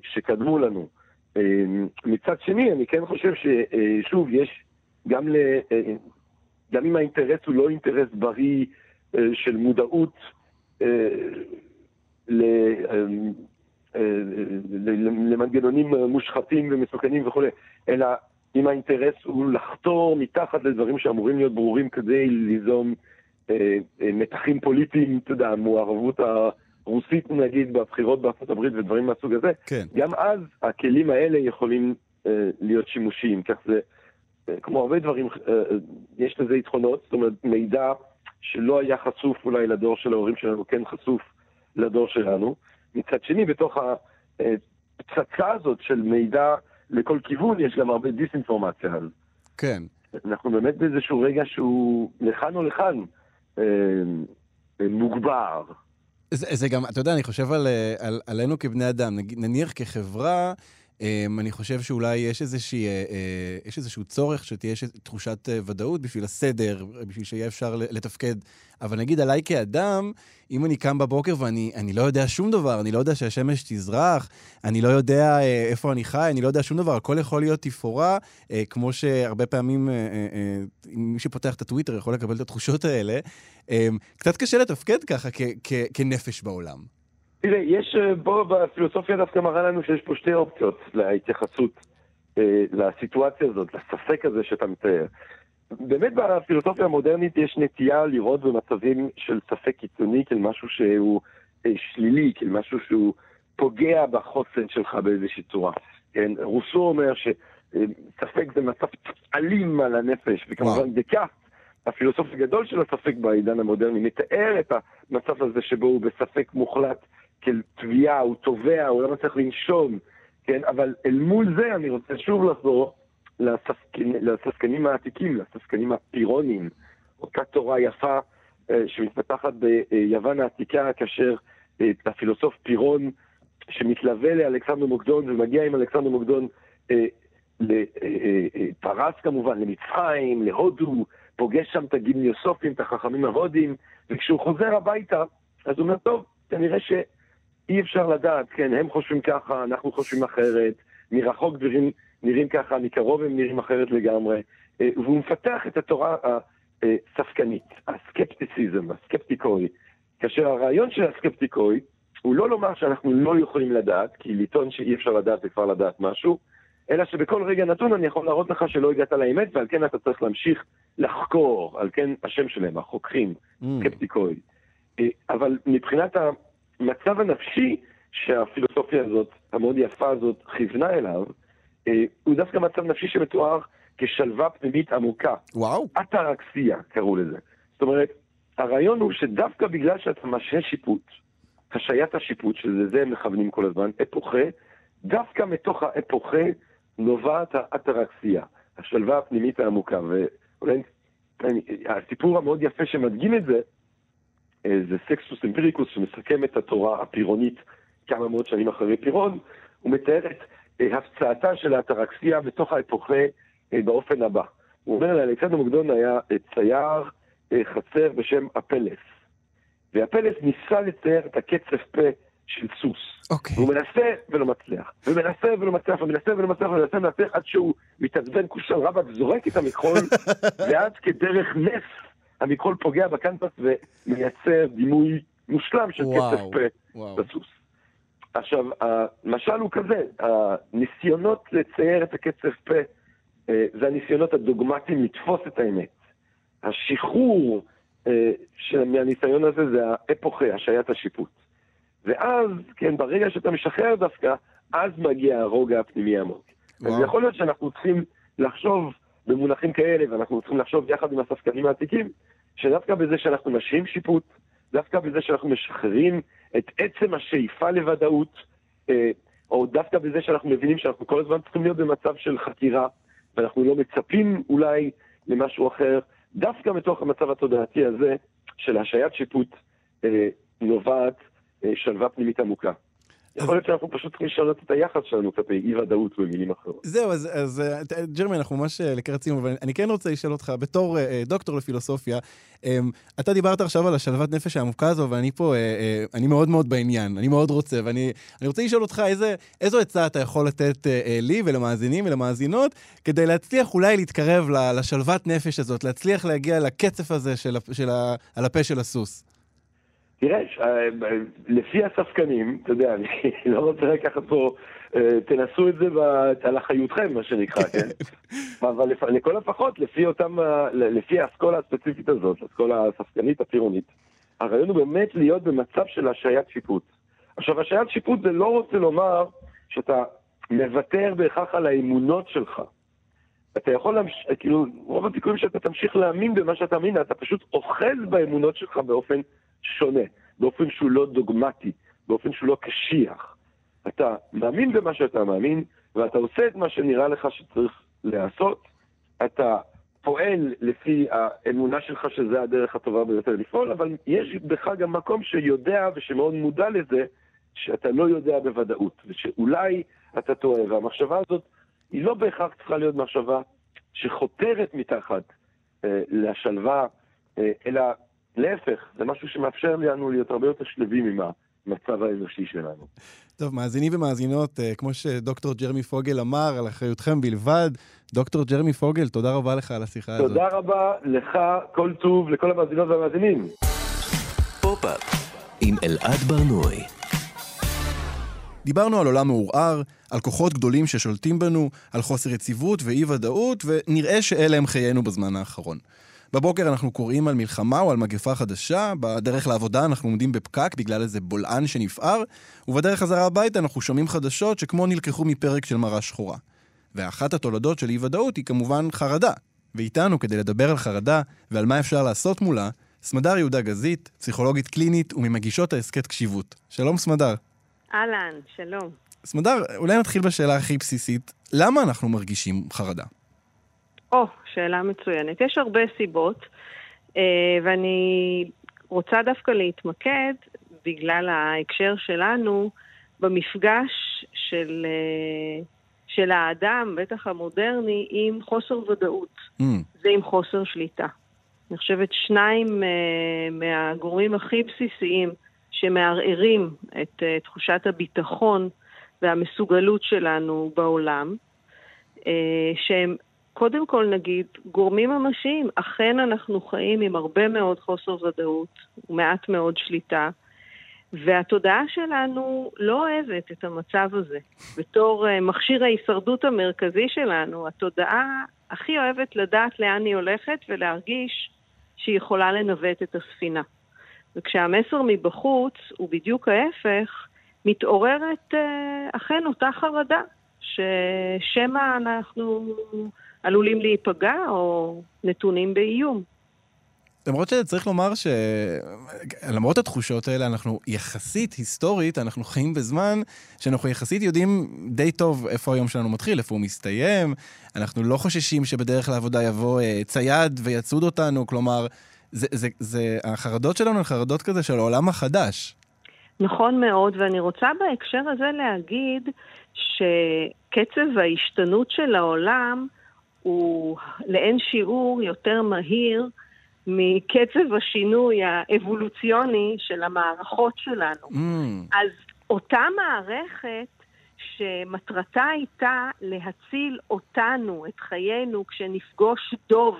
שקדמו לנו. מצד שני, אני כן חושב ששוב, יש גם, ל, גם אם האינטרס הוא לא אינטרס בריא של מודעות אה, למנגנונים מושחתים ומסוכנים וכולי, אלא אם האינטרס הוא לחתור מתחת לדברים שאמורים להיות ברורים כדי ליזום אה, אה, מתחים פוליטיים, אתה יודע, המעורבות הרוסית נגיד בבחירות בארצות הברית ודברים מהסוג הזה, כן. גם אז הכלים האלה יכולים להיות שימושיים, כך זה, כמו הרבה דברים, יש לזה יתרונות, זאת אומרת מידע שלא היה חשוף אולי לדור של ההורים שלנו, כן חשוף לדור שלנו. מצד שני, בתוך הפצצה הזאת של מידע לכל כיוון, יש גם הרבה דיסאינפורמציה. כן. אנחנו באמת באיזשהו רגע שהוא לכאן או לכאן אה, מוגבר. זה, זה גם, אתה יודע, אני חושב על, על, עלינו כבני אדם. נניח כחברה, אני חושב שאולי יש, איזושהי, uh, uh, יש איזשהו צורך שתהיה תחושת uh, ודאות בשביל הסדר, בשביל שיהיה אפשר לתפקד. אבל נגיד עליי כאדם, אם אני קם בבוקר ואני לא יודע שום דבר, אני לא יודע שהשמש תזרח, אני לא יודע איפה אני חי, אני לא יודע שום דבר, הכל יכול להיות תפאורה, כמו שהרבה פעמים מי שפותח את הטוויטר יכול לקבל את התחושות האלה. Um, קצת קשה לתפקד ככה כ- כ- כנפש בעולם. תראה, יש אה, בפילוסופיה דווקא מראה לנו שיש פה שתי אופציות להתייחסות אה, לסיטואציה הזאת, לספק הזה שאתה מתאר. באמת בפילוסופיה המודרנית יש נטייה לראות במצבים של ספק קיצוני כאל משהו שהוא אה, שלילי, כאל משהו שהוא פוגע בחוסן שלך באיזושהי צורה. כן, רוסו אומר שספק זה מצב אלים על הנפש, וכמובן דקאפט, הפילוסוף הגדול של הספק בעידן המודרני, מתאר את המצב הזה שבו הוא בספק מוחלט כאל תביעה, הוא תובע, הוא לא מצליח לנשום, כן, אבל אל מול זה אני רוצה שוב לחזור לספקנים העתיקים, לספקנים הפירונים, אותה תורה יפה אה, שמתפתחת ביוון העתיקה, כאשר אה, הפילוסוף פירון שמתלווה לאלכסנדר מוקדון ומגיע עם אלכסנדר מוקדון אה, לפרס כמובן, למצרים, להודו, פוגש שם את הגימניוסופים, את החכמים ההודים, וכשהוא חוזר הביתה, אז הוא אומר, טוב, כנראה שאי אפשר לדעת, כן, הם חושבים ככה, אנחנו חושבים אחרת, מרחוק דברים נראים ככה, מקרוב הם נראים אחרת לגמרי, אה, והוא מפתח את התורה הספקנית, הסקפטיסיזם, הסקפטיקוי, כאשר הרעיון של הסקפטיקוי הוא לא לומר שאנחנו לא יכולים לדעת, כי לטעון שאי אפשר לדעת זה כבר לדעת משהו, אלא שבכל רגע נתון אני יכול להראות לך שלא הגעת לאמת, ועל כן אתה צריך להמשיך לחקור, על כן השם שלהם, החוקרים, mm. סקפטיקוי. אה, אבל מבחינת המצב הנפשי שהפילוסופיה הזאת, המאוד יפה הזאת, כיוונה אליו, אה, הוא דווקא מצב נפשי שמתואר כשלווה פנימית עמוקה. וואו. אטרקסיה קראו לזה. זאת אומרת, הרעיון הוא שדווקא בגלל שאתה משהה שיפוט, השעיית השיפוט, שזה הם מכוונים כל הזמן, אפוכה, דווקא מתוך האפוכה נובעת האטרקסיה, השלווה הפנימית העמוקה. ואולי הסיפור המאוד יפה שמדגים את זה, זה סקסוס אמפיריקוס שמסכם את התורה הפירונית כמה מאות שנים אחרי פירון, הוא מתאר את אה, הפצעתה של האטרקסיה בתוך האפוכה אה, באופן הבא. הוא אומר לאלכסנדר מוקדון היה צייר חצר בשם אפלס. והפלס ניסה לצייר את הקצף פה של סוס. אוקיי. והוא מנסה ולא מצליח, ומנסה ולא מצליח, ומנסה ולא מצליח, ומנסה ולא מצליח, עד שהוא מתעצבן כושל רבא וזורק את המכחול, [laughs] ועד כדרך נס המכחול פוגע בקנפס ומייצר דימוי מושלם של וואו, קצף פה בסוס. עכשיו, המשל הוא כזה, הניסיונות לצייר את הקצף פה אה, זה הניסיונות הדוגמטיים לתפוס את האמת. השחרור אה, מהניסיון הזה זה האפוכה, השעיית השיפוט. ואז, כן, ברגע שאתה משחרר דווקא, אז מגיע הרוגע הפנימי העמוק. אז יכול להיות שאנחנו צריכים לחשוב במונחים כאלה, ואנחנו צריכים לחשוב יחד עם הספקנים העתיקים, שדווקא בזה שאנחנו משהים שיפוט, דווקא בזה שאנחנו משחררים את עצם השאיפה לוודאות, אה, או דווקא בזה שאנחנו מבינים שאנחנו כל הזמן צריכים להיות במצב של חקירה, ואנחנו לא מצפים אולי למשהו אחר, דווקא מתוך המצב התודעתי הזה של השעיית שיפוט אה, נובעת אה, שלווה פנימית עמוקה. יכול להיות שאנחנו פשוט צריכים לשנות את היחס שלנו כלפי אי-ודאות במילים אחרות. זהו, אז, אז אה, ג'רמי, אנחנו ממש אה, לקראת סיום, אבל אני כן רוצה לשאול אותך, בתור דוקטור לפילוסופיה, אמ, אתה דיברת עכשיו על השלוות נפש העמוקה הזו, ואני פה, אני מאוד מאוד בעניין, אני מאוד רוצה, ואני רוצה לשאול אותך איזה, איזו עצה אתה יכול לתת לי ולמאזינים ולמאזינות, כדי להצליח אולי להתקרב לשלוות נפש הזאת, להצליח להגיע לקצף הזה של, של, על הפה של הסוס. תראה, אה, לפי הספקנים, אתה יודע, אני [laughs] לא רוצה לקחת פה, אה, תנסו את זה על אחריותכם, מה שנקרא, כן? [laughs] אבל לכל הפחות, לפי אותם, לפי האסכולה הספציפית הזאת, האסכולה הספקנית הפירונית, הרעיון הוא באמת להיות במצב של השעיית שיפוט. עכשיו, השעיית שיפוט זה לא רוצה לומר שאתה מוותר בהכרח על האמונות שלך. אתה יכול להמשיך, כאילו, רוב הסיכויים שאתה תמשיך להאמין במה שאתה מאמין, אתה פשוט אוחז באמונות שלך באופן שונה, באופן שהוא לא דוגמטי, באופן שהוא לא קשיח. אתה מאמין במה שאתה מאמין, ואתה עושה את מה שנראה לך שצריך לעשות, אתה פועל לפי האמונה שלך שזה הדרך הטובה ביותר לפעול, אבל יש בך גם מקום שיודע ושמאוד מודע לזה שאתה לא יודע בוודאות, ושאולי אתה טועה, והמחשבה הזאת היא לא בהכרח צריכה להיות מחשבה שחותרת מתחת אה, לשלווה, אה, אלא להפך, זה משהו שמאפשר לנו להיות הרבה יותר שלווים עם המצב האנושי שלנו. טוב, מאזינים ומאזינות, אה, כמו שדוקטור ג'רמי פוגל אמר, על אחריותכם בלבד, דוקטור ג'רמי פוגל, תודה רבה לך על השיחה הזאת. תודה רבה לך, כל טוב לכל המאזינות והמאזינים. פופ-אפ עם אלעד ברנועי. דיברנו על עולם מעורער, על כוחות גדולים ששולטים בנו, על חוסר יציבות ואי-ודאות, ונראה שאלה הם חיינו בזמן האחרון. בבוקר אנחנו קוראים על מלחמה או על מגפה חדשה, בדרך לעבודה אנחנו עומדים בפקק בגלל איזה בולען שנפער, ובדרך חזרה הביתה אנחנו שומעים חדשות שכמו נלקחו מפרק של מראה שחורה. ואחת התולדות של אי-ודאות היא כמובן חרדה. ואיתנו, כדי לדבר על חרדה ועל מה אפשר לעשות מולה, סמדר יהודה גזית, פסיכולוגית קלינית וממגישות ההסכת קשיבות. שלום סמדר. אהלן, שלום. סמדר, אולי נתחיל בשאלה הכי בסיסית, למה אנחנו מרגישים חרדה? או, שאלה מצוינת. יש הרבה סיבות, אה, ואני רוצה דווקא להתמקד, בגלל ההקשר שלנו, במפגש של, אה, של האדם, בטח המודרני, עם חוסר ודאות mm. ועם חוסר שליטה. אני חושבת שניים אה, מהגורמים הכי בסיסיים שמערערים את תחושת הביטחון והמסוגלות שלנו בעולם, שהם קודם כל נגיד, גורמים ממשיים. אכן אנחנו חיים עם הרבה מאוד חוסר ודאות ומעט מאוד שליטה, והתודעה שלנו לא אוהבת את המצב הזה. בתור uh, מכשיר ההישרדות המרכזי שלנו, התודעה הכי אוהבת לדעת לאן היא הולכת ולהרגיש שהיא יכולה לנווט את הספינה. וכשהמסר מבחוץ הוא בדיוק ההפך, מתעוררת uh, אכן אותה חרדה, ששמא אנחנו עלולים להיפגע או נתונים באיום. למרות שצריך לומר שלמרות התחושות האלה, אנחנו יחסית, היסטורית, אנחנו חיים בזמן שאנחנו יחסית יודעים די טוב איפה היום שלנו מתחיל, איפה הוא מסתיים. אנחנו לא חוששים שבדרך לעבודה יבוא אה, צייד ויצוד אותנו, כלומר, זה, זה, זה, החרדות שלנו הן חרדות כזה של העולם החדש. נכון מאוד, ואני רוצה בהקשר הזה להגיד שקצב ההשתנות של העולם הוא לאין שיעור יותר מהיר מקצב השינוי האבולוציוני של המערכות שלנו. Mm. אז אותה מערכת שמטרתה הייתה להציל אותנו, את חיינו, כשנפגוש דוב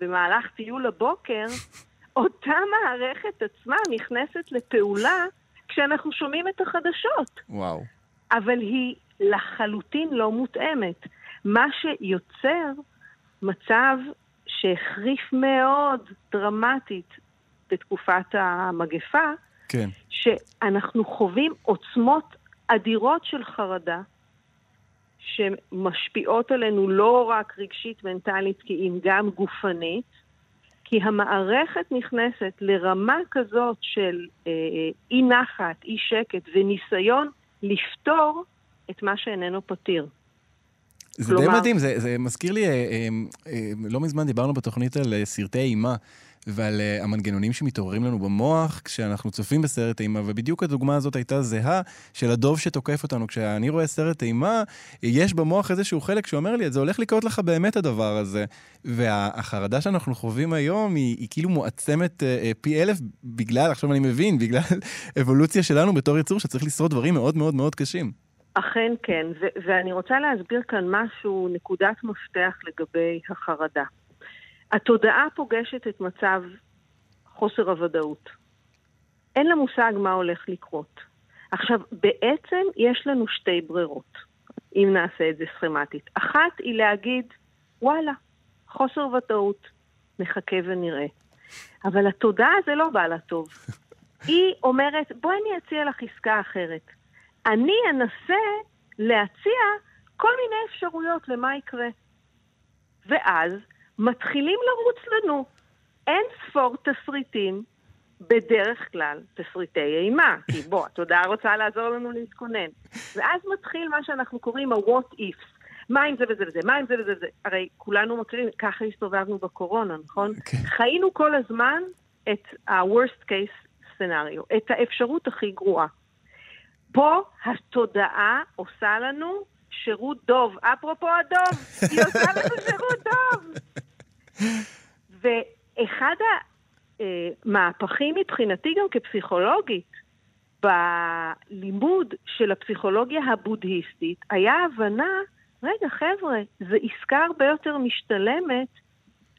במהלך טיול הבוקר, [laughs] אותה מערכת עצמה נכנסת לפעולה כשאנחנו שומעים את החדשות. וואו. אבל היא לחלוטין לא מותאמת. מה שיוצר מצב שהחריף מאוד דרמטית בתקופת המגפה, כן. שאנחנו חווים עוצמות אדירות של חרדה, שמשפיעות עלינו לא רק רגשית, מנטלית, כי אם גם גופנית, כי המערכת נכנסת לרמה כזאת של אה, אי נחת, אי שקט וניסיון לפתור את מה שאיננו פתיר. זה כלומר... די מדהים, זה, זה מזכיר לי, אה, אה, אה, לא מזמן דיברנו בתוכנית על אה, סרטי אימה. ועל uh, המנגנונים שמתעוררים לנו במוח כשאנחנו צופים בסרט אימה, ובדיוק הדוגמה הזאת הייתה זהה של הדוב שתוקף אותנו. כשאני רואה סרט אימה, יש במוח איזשהו חלק שאומר לי, זה הולך לקרות לך באמת הדבר הזה. והחרדה שאנחנו חווים היום היא, היא כאילו מועצמת uh, uh, פי אלף בגלל, עכשיו אני מבין, בגלל [laughs] אבולוציה שלנו בתור יצור שצריך לשרוד דברים מאוד מאוד מאוד קשים. אכן כן, ו- ואני רוצה להסביר כאן משהו, נקודת מפתח לגבי החרדה. התודעה פוגשת את מצב חוסר הוודאות. אין לה מושג מה הולך לקרות. עכשיו, בעצם יש לנו שתי ברירות, אם נעשה את זה סכמטית. אחת היא להגיד, וואלה, חוסר ודאות, נחכה ונראה. אבל התודעה זה לא בא לה טוב. היא אומרת, בואי אני אציע לך עסקה אחרת. אני אנסה להציע כל מיני אפשרויות למה יקרה. ואז מתחילים לרוץ לנו אין ספור תסריטים, בדרך כלל תסריטי אימה, כי בוא, התודעה רוצה לעזור לנו להתכונן. ואז מתחיל מה שאנחנו קוראים ה-what ifs. מה עם זה וזה וזה, מה עם זה וזה וזה. הרי כולנו מכירים, ככה הסתובבנו בקורונה, נכון? Okay. כן. חיינו כל הזמן את ה-worst case scenario, את האפשרות הכי גרועה. פה התודעה עושה לנו שירות דוב. אפרופו הדוב, היא עושה לנו [laughs] שירות דוב. ואחד המהפכים מבחינתי גם כפסיכולוגית בלימוד של הפסיכולוגיה הבודהיסטית היה הבנה, רגע חבר'ה, זו עסקה הרבה יותר משתלמת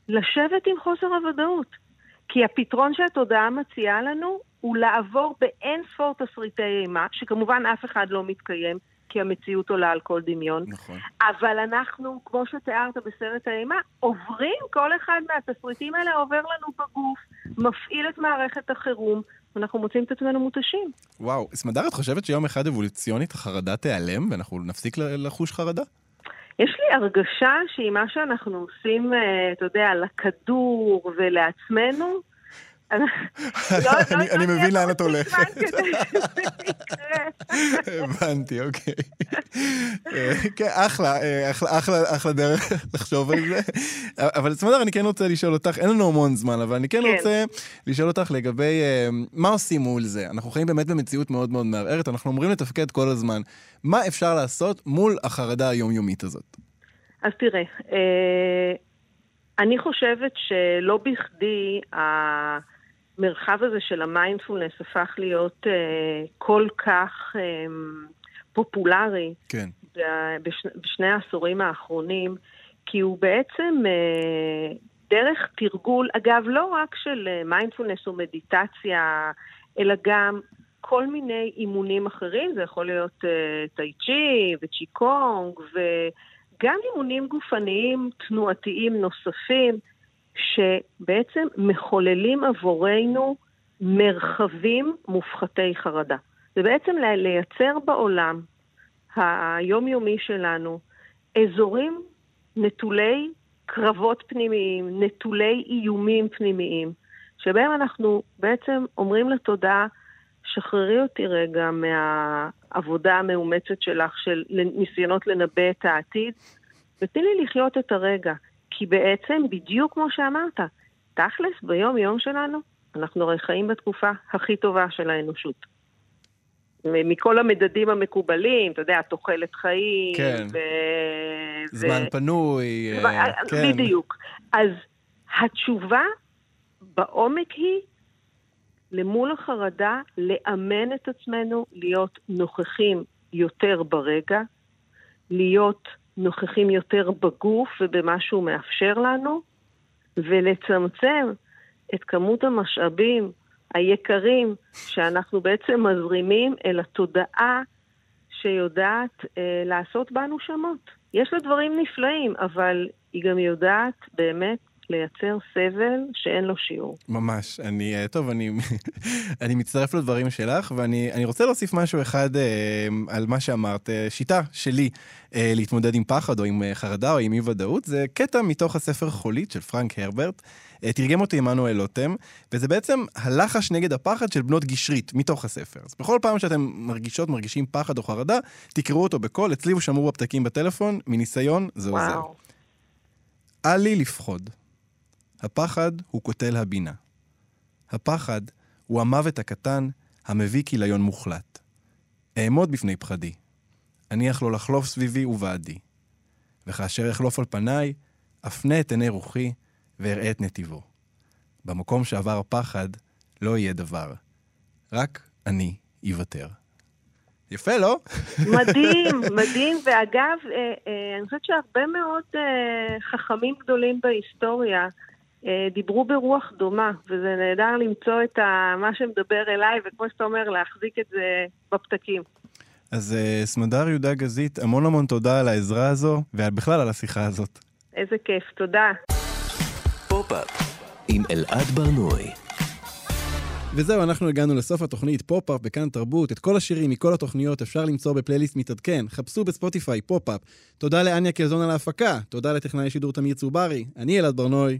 לשבת עם חוסר הוודאות. כי הפתרון שהתודעה מציעה לנו הוא לעבור באין ספור תסריטי אימה, שכמובן אף אחד לא מתקיים, כי המציאות עולה על כל דמיון. נכון. אבל אנחנו, כמו שתיארת בסרט האימה, עוברים, כל אחד מהתסריטים האלה עובר לנו בגוף, מפעיל את מערכת החירום, ואנחנו מוצאים את עצמנו מותשים. וואו, סמדר, את חושבת שיום אחד אבולוציונית החרדה תיעלם ואנחנו נפסיק לחוש חרדה? יש לי הרגשה שעם מה שאנחנו עושים, אה, אתה יודע, לכדור ולעצמנו, אני מבין לאן את הולכת. הבנתי, אוקיי. אה, כן, אחלה, אה, אחלה דרך לחשוב על זה. אבל סמדר, אני כן רוצה לשאול אותך, אין לנו המון זמן, אבל אני כן, כן. רוצה לשאול אותך לגבי מה עושים מול זה. אנחנו חיים באמת במציאות מאוד מאוד מערערת, אנחנו אמורים לתפקד כל הזמן. מה אפשר לעשות מול החרדה היומיומית הזאת? אז תראה, אני חושבת שלא בכדי המרחב הזה של המיינדפולנס הפך להיות אה, כל כך אמ, פופולרי כן. בש, בשני העשורים האחרונים, כי הוא בעצם אה, דרך תרגול, אגב, לא רק של מיינדפולנס או מדיטציה, אלא גם כל מיני אימונים אחרים, זה יכול להיות uh, טאי צ'י וצ'י קונג, וגם אימונים גופניים תנועתיים נוספים. שבעצם מחוללים עבורנו מרחבים מופחתי חרדה. זה בעצם לייצר בעולם היומיומי שלנו אזורים נטולי קרבות פנימיים, נטולי איומים פנימיים, שבהם אנחנו בעצם אומרים לתודעה, שחררי אותי רגע מהעבודה המאומצת שלך של ניסיונות לנבא את העתיד, ותני לי לחיות את הרגע. כי בעצם, בדיוק כמו שאמרת, תכלס, ביום-יום שלנו, אנחנו הרי חיים בתקופה הכי טובה של האנושות. מכל המדדים המקובלים, אתה יודע, תוחלת חיים. כן. ו... זמן ו... פנוי, ו... אה, כן. בדיוק. אז התשובה בעומק היא, למול החרדה, לאמן את עצמנו להיות נוכחים יותר ברגע, להיות נוכחים יותר בגוף ובמה שהוא מאפשר לנו, ולצמצם את כמות המשאבים היקרים שאנחנו בעצם מזרימים אל התודעה שיודעת אה, לעשות בנו שמות. יש לה דברים נפלאים, אבל היא גם יודעת באמת לייצר סבל שאין לו שיעור. ממש. אני, אה, טוב, אני, [laughs] אני מצטרף לדברים שלך, ואני רוצה להוסיף משהו אחד אה, על מה שאמרת. אה, שיטה שלי אה, להתמודד עם פחד או עם אה, חרדה או עם אי-ודאות, זה קטע מתוך הספר חולית של פרנק הרברט. תרגם אותי עמנואל לוטם, וזה בעצם הלחש נגד הפחד של בנות גשרית, מתוך הספר. אז בכל פעם שאתם מרגישות, מרגישים פחד או חרדה, תקראו אותו בקול, אצלי הוא שמור בפתקים בטלפון, מניסיון, זה עוזר. אל לי לפחוד. הפחד הוא קוטל הבינה. הפחד הוא המוות הקטן המביא כיליון מוחלט. אעמוד בפני פחדי. אניח לו לחלוף סביבי ובעדי. וכאשר יחלוף על פניי, אפנה את עיני רוחי ואראה את נתיבו. במקום שעבר הפחד, לא יהיה דבר. רק אני אוותר. יפה, לא? מדהים, [laughs] מדהים. ואגב, אה, אה, אני חושבת שהרבה מאוד אה, חכמים גדולים בהיסטוריה דיברו ברוח דומה, וזה נהדר למצוא את ה, מה שמדבר אליי, וכמו שאתה אומר, להחזיק את זה בפתקים. אז uh, סמדר יהודה גזית, המון המון תודה על העזרה הזו, ובכלל על השיחה הזאת. איזה כיף, תודה. עם אלעד ברנועי. וזהו, אנחנו הגענו לסוף התוכנית פופ-אפ בכאן תרבות. את כל השירים מכל התוכניות אפשר למצוא בפלייליסט מתעדכן. חפשו בספוטיפיי פופ-אפ. תודה לאניה קלזון על ההפקה, תודה לטכנאי שידור תמיר צוברי. אני אלעד ברנועי,